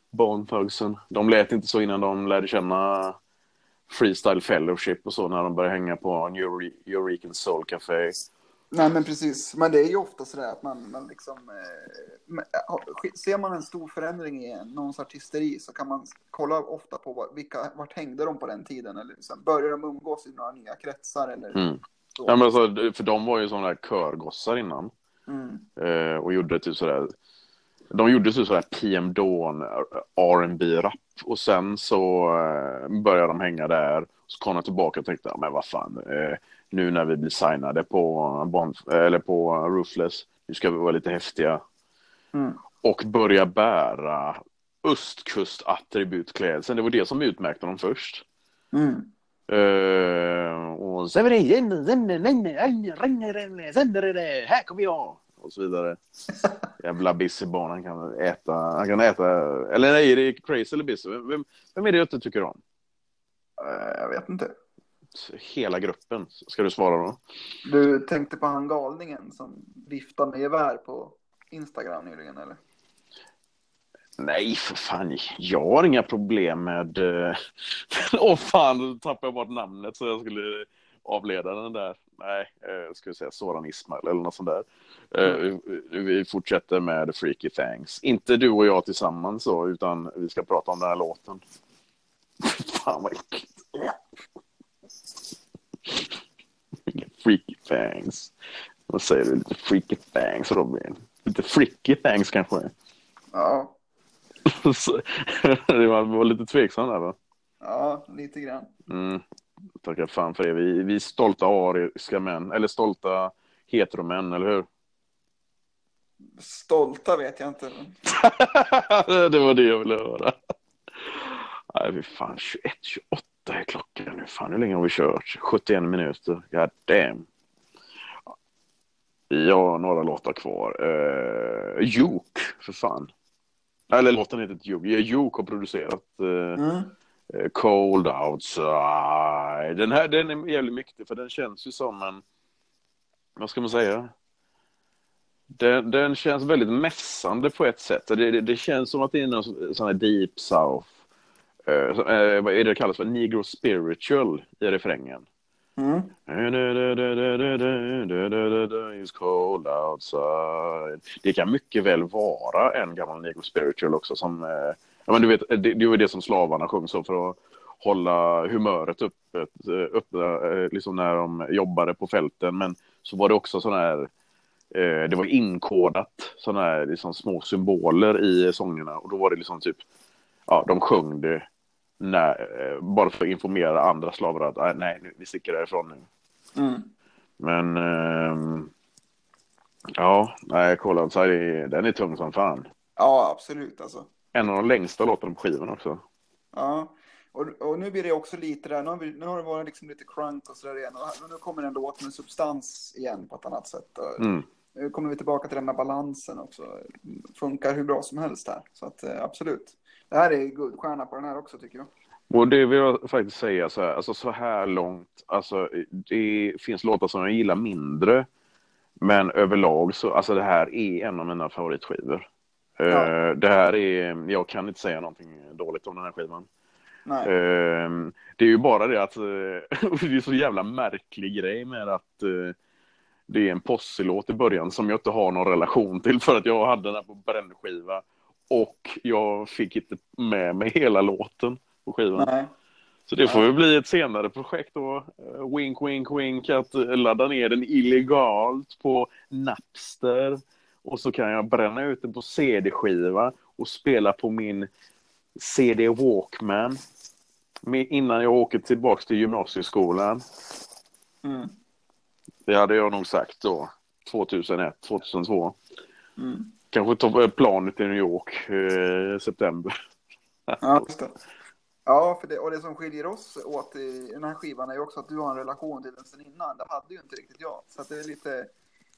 Bone Thugsen. De lät inte så innan de lärde känna Freestyle Fellowship och så när de började hänga på New Eureka Soul Café. Nej, men precis. Men det är ju ofta så där att man, man liksom... Eh, ser man en stor förändring i någons artisteri så kan man kolla ofta på vilka, vart hängde de på den tiden? Eller liksom, började de umgås i några nya kretsar? Eller mm. Ja, men alltså, för de var ju sådana där körgossar innan. Mm. Eh, och gjorde typ sådär... De gjorde typ sådär PM Dawn, R&B rap och sen så eh, började de hänga där. Så kom de tillbaka och tänkte, men vad fan, eh, nu när vi blir signade på, Bond, eller på Ruthless, nu ska vi vara lite häftiga. Mm. Och börja bära östkustattributklädseln. Det var det som utmärkte dem först. Mm. Uh, och sen här kommer jag och så vidare. Jävla Busy-barn, han kan äta, han kan äta, eller nej, är det Crazy eller Busy? Vem, vem är det du tycker om? Uh, jag vet inte hela gruppen. Ska du svara då? Du tänkte på han galningen som viftade med gevär på Instagram nyligen eller? Nej, för fan. Jag har inga problem med... Eh, <laughs> Åh oh, fan, då tappade jag bort namnet så jag skulle avleda den där. Nej, jag eh, skulle säga Soran Ismail eller något sånt där. Mm. Vi fortsätter med Freaky Thanks. Inte du och jag tillsammans så, utan vi ska prata om den här låten. <laughs> fan vad äckligt. Freaky Fangs. Vad säger du? Lite Freaky Fangs, Robin? Lite Freaky Fangs kanske? Ja. <laughs> det var, var lite tveksam där va? Ja, lite grann. Mm. Tackar fan för det. Vi, vi är stolta ariska män, eller stolta heteromän, eller hur? Stolta vet jag inte. <laughs> det var det jag ville höra. Nej, fy fan. 21, 28 åtta är klockan nu. Fan, hur länge har vi kört? 71 minuter. God damn. Ja, några låtar kvar. Uh, Juke, för fan. Eller låten heter inte Juke. Juke har producerat uh, mm. uh, Cold Outside. Den här den är jävligt mäktig för den känns ju som en... Vad ska man säga? Den, den känns väldigt mässande på ett sätt. Det, det, det känns som att det är någon sån här deep south Uh, vad är det kallas för? Negro spiritual i refrängen. Mm. It's cold outside. Det kan mycket väl vara en gammal negro spiritual också som, uh, ja, men du vet, det, det var det som slavarna sjöng så för att hålla humöret uppe, uppe liksom när de jobbade på fälten. Men så var det också sån här, uh, det var inkodat sådana här liksom små symboler i sångerna och då var det liksom typ ja, de sjöng det när, eh, bara för att informera andra slavar att äh, nej, nu, vi sticker därifrån nu. Mm. Men ähm, ja, nej, kolla, så är, den är tung som fan. Ja, absolut alltså. En av de längsta låtarna på skivan också. Ja, och, och nu blir det också lite där, nu har, vi, nu har det varit liksom lite crunk och sådär igen. Och nu kommer en låt med substans igen på ett annat sätt. Mm. Nu kommer vi tillbaka till det med balansen också. Funkar hur bra som helst här. Så att eh, absolut. Det här är guldstjärna på den här också tycker jag. Och det vill jag faktiskt säga så här, alltså så här långt, alltså det finns låtar som jag gillar mindre. Men överlag så, alltså det här är en av mina favoritskivor. Ja. Uh, det här är, jag kan inte säga någonting dåligt om den här skivan. Nej. Uh, det är ju bara det att, <laughs> det är så jävla märklig grej med att det är en posselåt i början som jag inte har någon relation till för att jag hade den här på brännskiva och jag fick inte med mig hela låten på skivan. Nej. Så det får ju bli ett senare projekt då. Uh, wink, wink, wink. Att ladda ner den illegalt på Napster. Och så kan jag bränna ut den på CD-skiva och spela på min CD Walkman. Innan jag åker tillbaka till gymnasieskolan. Mm. Det hade jag nog sagt då. 2001, 2002. Mm. Kanske ta planet till New York i eh, september. Ja. Ja, för det, och det som skiljer oss åt i den här skivan är ju också att du har en relation till den sen innan. Det hade ju inte riktigt jag. Så det är lite,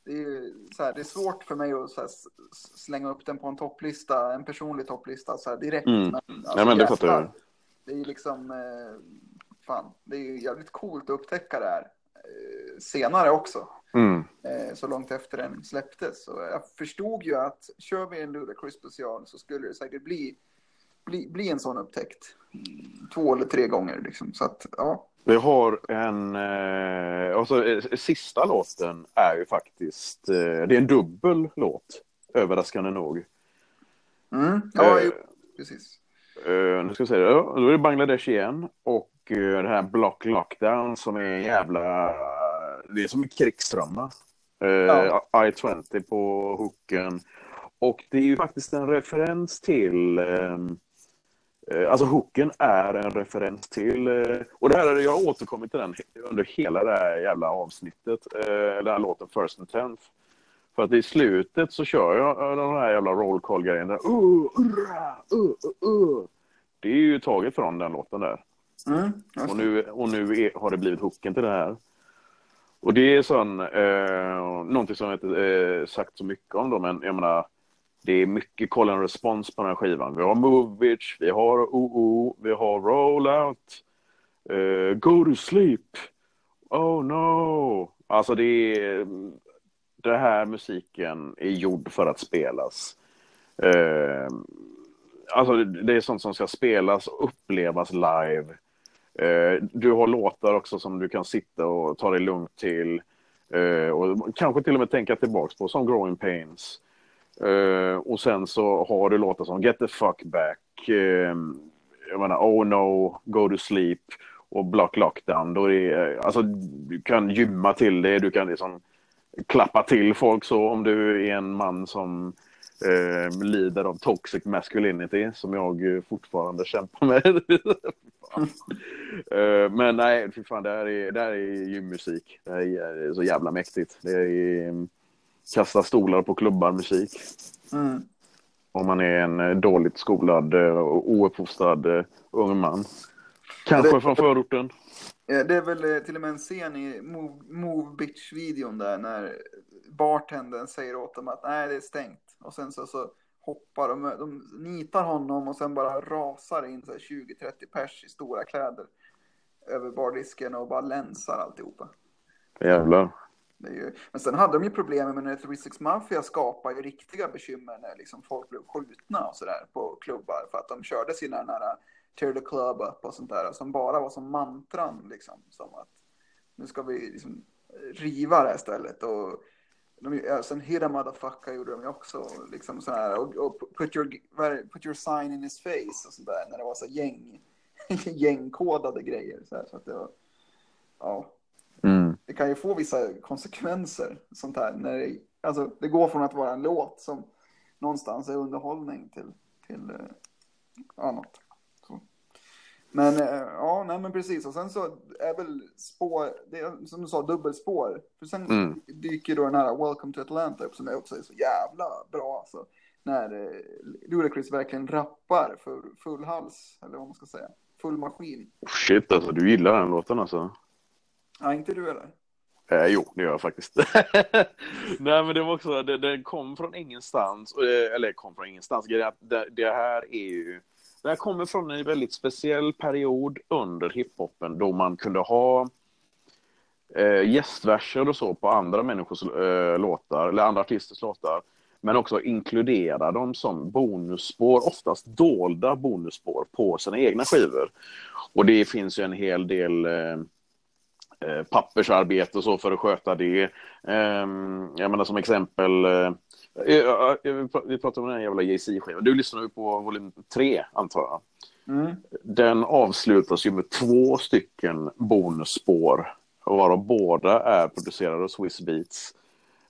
det är, så här, det är svårt för mig att här, slänga upp den på en topplista, en personlig topplista så här, direkt. Mm. Men, alltså, ja, men det fattar jag. Det är ju liksom, eh, fan, det är ju jävligt coolt att upptäcka det här eh, senare också. Mm. Eh, så långt efter den släpptes. Så jag förstod ju att kör vi en Ludacris special så skulle det säkert bli, bli, bli en sån upptäckt. Två eller tre gånger liksom. Så att, ja. Vi har en, eh, alltså eh, sista låten är ju faktiskt, det är en dubbel låt, överraskande nog. Mm. Ja, Eh, precis. Eh, nu ska vi se, då är det Bangladesh igen och det här Block Lockdown som är jävla, det är som en krigsdrama. Eh, Ja. I-20 på hooken. Och det är ju faktiskt en referens till ehm, eh, Alltså hooken är en referens till, eh, och det här, är- jag har återkommit till den under hela det här jävla avsnittet, eh, den här låten First and Tenth. För att i slutet så kör jag eh, den här jävla roll call grejen där, uh, urra, uh, uh, uh. Det är ju taget från den låten där. Mm. Och nu, och nu är, har det blivit hooken till det här. Och det är sån, eh, någonting som jag inte eh, sagt så mycket om då, men jag menar, det är mycket call and response på den här skivan. Vi har Move vi har OO, vi har Rollout, eh, Go to Sleep, Oh no. Alltså det är, det här musiken är gjord för att spelas. Eh, alltså det det är sånt som ska spelas och upplevas live. Eh, du har låtar också som du kan sitta och ta dig lugnt till. Eh, och kanske till och med tänka tillbaks på, som Growing Pains. Eh, och sen så har du låtar som Get the fuck back. Eh, jag menar Oh no, Go to sleep och Block lockdown. Då är det, alltså, du kan gymma till det, du kan liksom klappa till folk så om du är en man som eh, lider av toxic masculinity som jag eh, fortfarande kämpar med. <laughs> Eh, men nej, fy fan, det här är, det här är gymmusik. Det här är så jävla mäktigt. Det är eh, kasta stolar på klubbar musik. Mm. Om man är en eh, dåligt skolad eh, och ouppfostrad ung man. Kanske Det- från förorten. Det är väl till och med en scen i Move, Move Bitch-videon där när bartendern säger åt dem att nej, det är stängt. Och sen så, så hoppar de, de nitar honom och sen bara rasar in så här 20-30 pers i stora kläder över bardisken och bara länsar alltihopa. Jävlar. Ju... Men sen hade de ju problem med när 36 Mafia skapade ju riktiga bekymmer när liksom folk blev skjutna och sådär på klubbar för att de körde sina nära Tear the Club Up och sånt där som bara var som mantran liksom. Som att nu ska vi liksom riva det här stället och de, sen Hit a Motherfucker gjorde de ju också liksom så här och, och put, your, put your sign in his face och sådär när det var så gäng <laughs> gängkodade grejer så, här, så att det var ja Mm. det kan ju få vissa konsekvenser. Sånt här, när det, alltså, det går från att vara en låt som någonstans är underhållning till, till eh, annat. Men eh, ja, nej men precis. Och sen så är väl spår, det är, som du sa, dubbelspår. För sen Mm. dyker då den här Welcome to Atlanta upp som är också är så jävla bra. Alltså. När eh, Ludacris verkligen rappar för full hals, eller vad man ska säga. Full maskin. Oh, shit alltså, du gillar den låten alltså? Ja, inte du eller? Eh, jo, det gör jag faktiskt. <laughs> Nej, men det var också, det, det kom från ingenstans, eh, eller kom från ingenstans. Det, det här är ju, det här kommer från en väldigt speciell period under hiphopen då man kunde ha eh, gästverser och så på andra människors eh, låtar, eller andra artisters låtar. Men också inkludera dem som bonusspår, oftast dolda bonusspår på sina egna skivor. Och det finns ju en hel del eh, eh pappersarbete och så för att sköta det. Ehm, jag menar som exempel, eh, vi pratar om den jävla Jay-Z-skivan. Du lyssnar ju på volym 3 antar jag. Mm. Den avslutas ju med två stycken bonusspår, varav båda är producerade av Swiss Beats.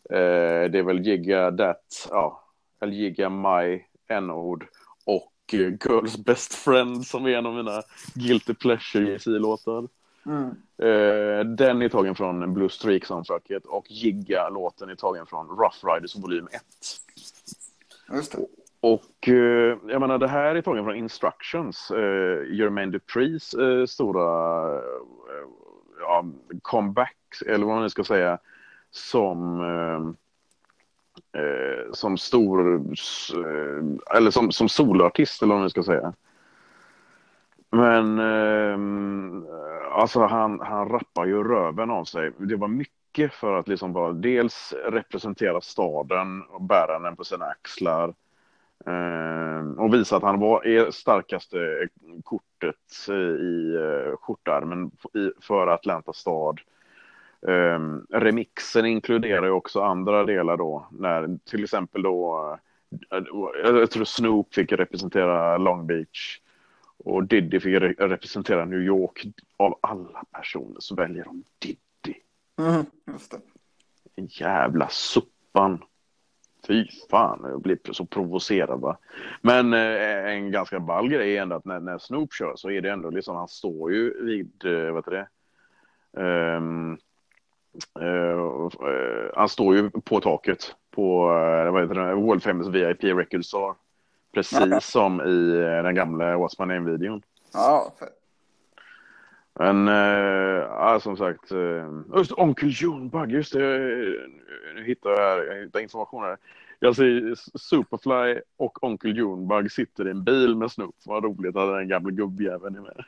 Eh, det är väl Giga That, ja, eller Giga My N-ord och eh, Girls Best Friend som är en av mina Guilty Pleasure Jay-Z-låtar. Mm. Eh, den är tagen från Blue Streak soundtracket och Giga-låten är tagen från Rough Riders volym 1. Just det. Och eh, jag menar, det här är tagen från Instructions, eh, Jermaine Duprys eh, stora ja, comeback, eller vad man nu ska säga, som, som stor, eller som, som soloartist eller vad man ska säga. Men eh, alltså han, han rappar ju röven av sig. Det var mycket för att liksom bara dels representera staden och bära den på sina axlar. Eh, och visa att han var är starkaste kortet i eh, skjortärmen för Atlanta stad. Eh, remixen inkluderar ju också andra delar då, när till exempel då, eh, jag tror Snoop fick representera Long Beach och Diddy fick re representera New York. Av alla personer så väljer de Diddy. Mm, just det. En jävla suppan. Fy fan, jag blir så provocerad va. Men eh, en ganska ball grej är ändå att när, när Snoop kör så är det ändå liksom, han står ju vid, eh, vad heter det? Um, Uh, uh, han står ju på taket på uh, vad heter det, World Famous VIP Record Store. Precis som i den gamla What's My Name-videon. Ja, fett. Men ja, som sagt, just Onkel Junebug, just det, nu hittar jag, här, jag hittar information här. Jag ser Superfly och Onkel Junebug sitter i en bil med Snoop. Vad roligt att den gamla gubbjäveln är med.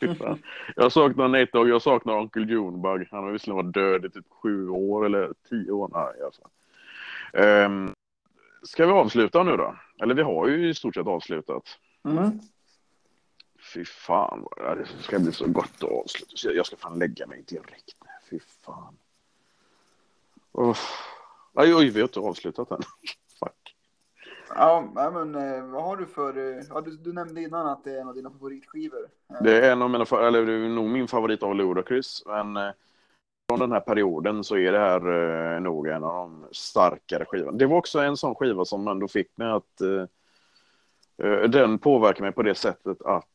<laughs> jag saknar Nate och jag saknar Onkel Junebug. Han har visserligen varit död i typ sju år eller tio år. Nej, alltså. Um, ska vi avsluta nu då? Eller vi har ju i stort sett avslutat. Mm. Fy fan, det ska bli så gott att avsluta. Jag ska fan lägga mig direkt. Fy fan. Oh. Oj, oj, vi har inte avslutat än. <laughs> Ja, men eh, vad har du för... Eh, ja, du, du, nämnde innan att det är en av dina favoritskivor. Det är en av mina, eller det är nog min favorit av Ludacris. Men eh, från den här perioden så är det här eh, nog en av de starkare skivorna. Det var också en sån skiva som ändå fick mig att... Eh, eh, den påverkade mig på det sättet att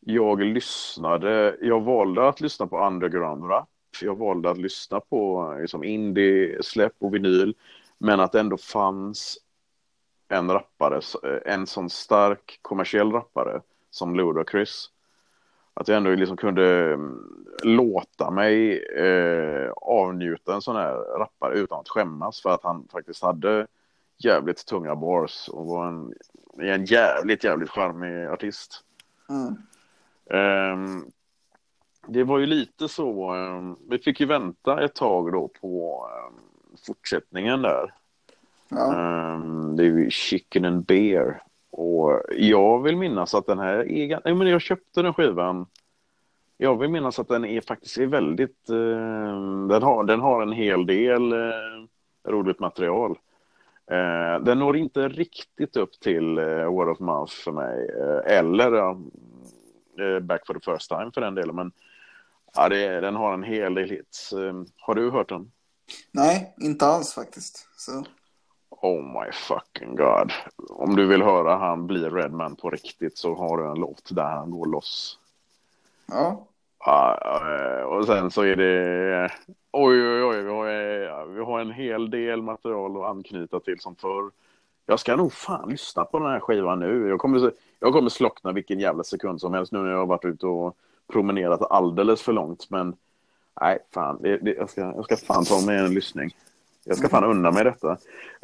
jag lyssnade, jag valde att lyssna på underground rap. Jag valde att lyssna på liksom indie, släpp och vinyl. Men att det ändå fanns en rappare, en sån stark kommersiell rappare som Ludacris. Att jag ändå liksom kunde mm, låta mig eh, avnjuta en sån här rappare utan att skämmas för att han faktiskt hade jävligt tunga bars och var en, en jävligt, jävligt charmig artist. Mm. Um, det var ju lite så, um, vi fick ju vänta ett tag då på um, fortsättningen där. Ja. Det är ju Chicken and Beer. Och jag vill minnas att den här är... Nej, men jag köpte den skivan. Jag vill minnas att den är faktiskt är väldigt... eh, den, har, den har en hel del eh, roligt material. Eh, den når inte riktigt upp till eh, Word of Mouth för mig. Eh, eller eh, Back for the first time för den delen. Men ja, det, den har en hel del hits. Eh, har du hört den? Nej, inte alls faktiskt. Så. Oh my fucking god. Om du vill höra han bli Redman på riktigt så har du en låt där han går loss. Ja. Uh, och sen så är det oj, oj, oj, vi har, vi har en hel del material att anknyta till som förr. Jag ska nog fan lyssna på den här skivan nu. Jag kommer, jag kommer slockna vilken jävla sekund som helst nu när jag har varit ute och promenerat alldeles för långt. Men nej, fan, det, det, jag, ska, jag ska fan ta mig en lyssning. Jag ska fan unna mig detta.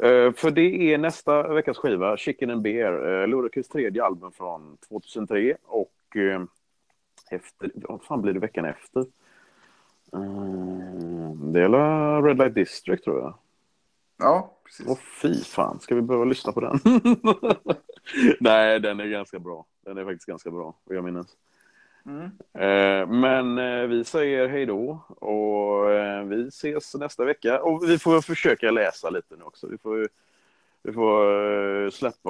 Uh, för det är nästa veckas skiva, Chicken and Beer, uh, Ludacris tredje album från 2003 och uh, efter, vad fan blir det veckan efter? Det är Red Light District tror jag. Ja, precis. Åh fy fan, ska vi behöva lyssna på den? <laughs> Nej, den är ganska bra. Den är faktiskt ganska bra, vad jag minns. Mm. Men eh, vi säger hej då och eh, vi ses nästa vecka. Och vi får försöka läsa lite nu också. Vi får, vi får släppa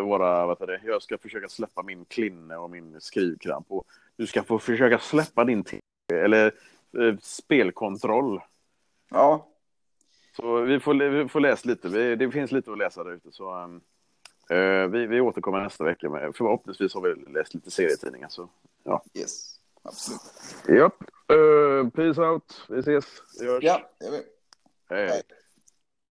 våra, vad det, jag ska försöka släppa min klinne och min skrivkramp. Och du ska få försöka släppa din eller spelkontroll. Ja. Så vi får, vi får läsa lite. det finns lite att läsa där ute. Så, um, vi, vi återkommer nästa vecka. Med, förhoppningsvis har vi läst lite serietidningar. Så Ja. Yes, absolut. Japp. Uh, peace out. Vi ses. Vi hörs. Ja, det gör vi. Hej. Hej.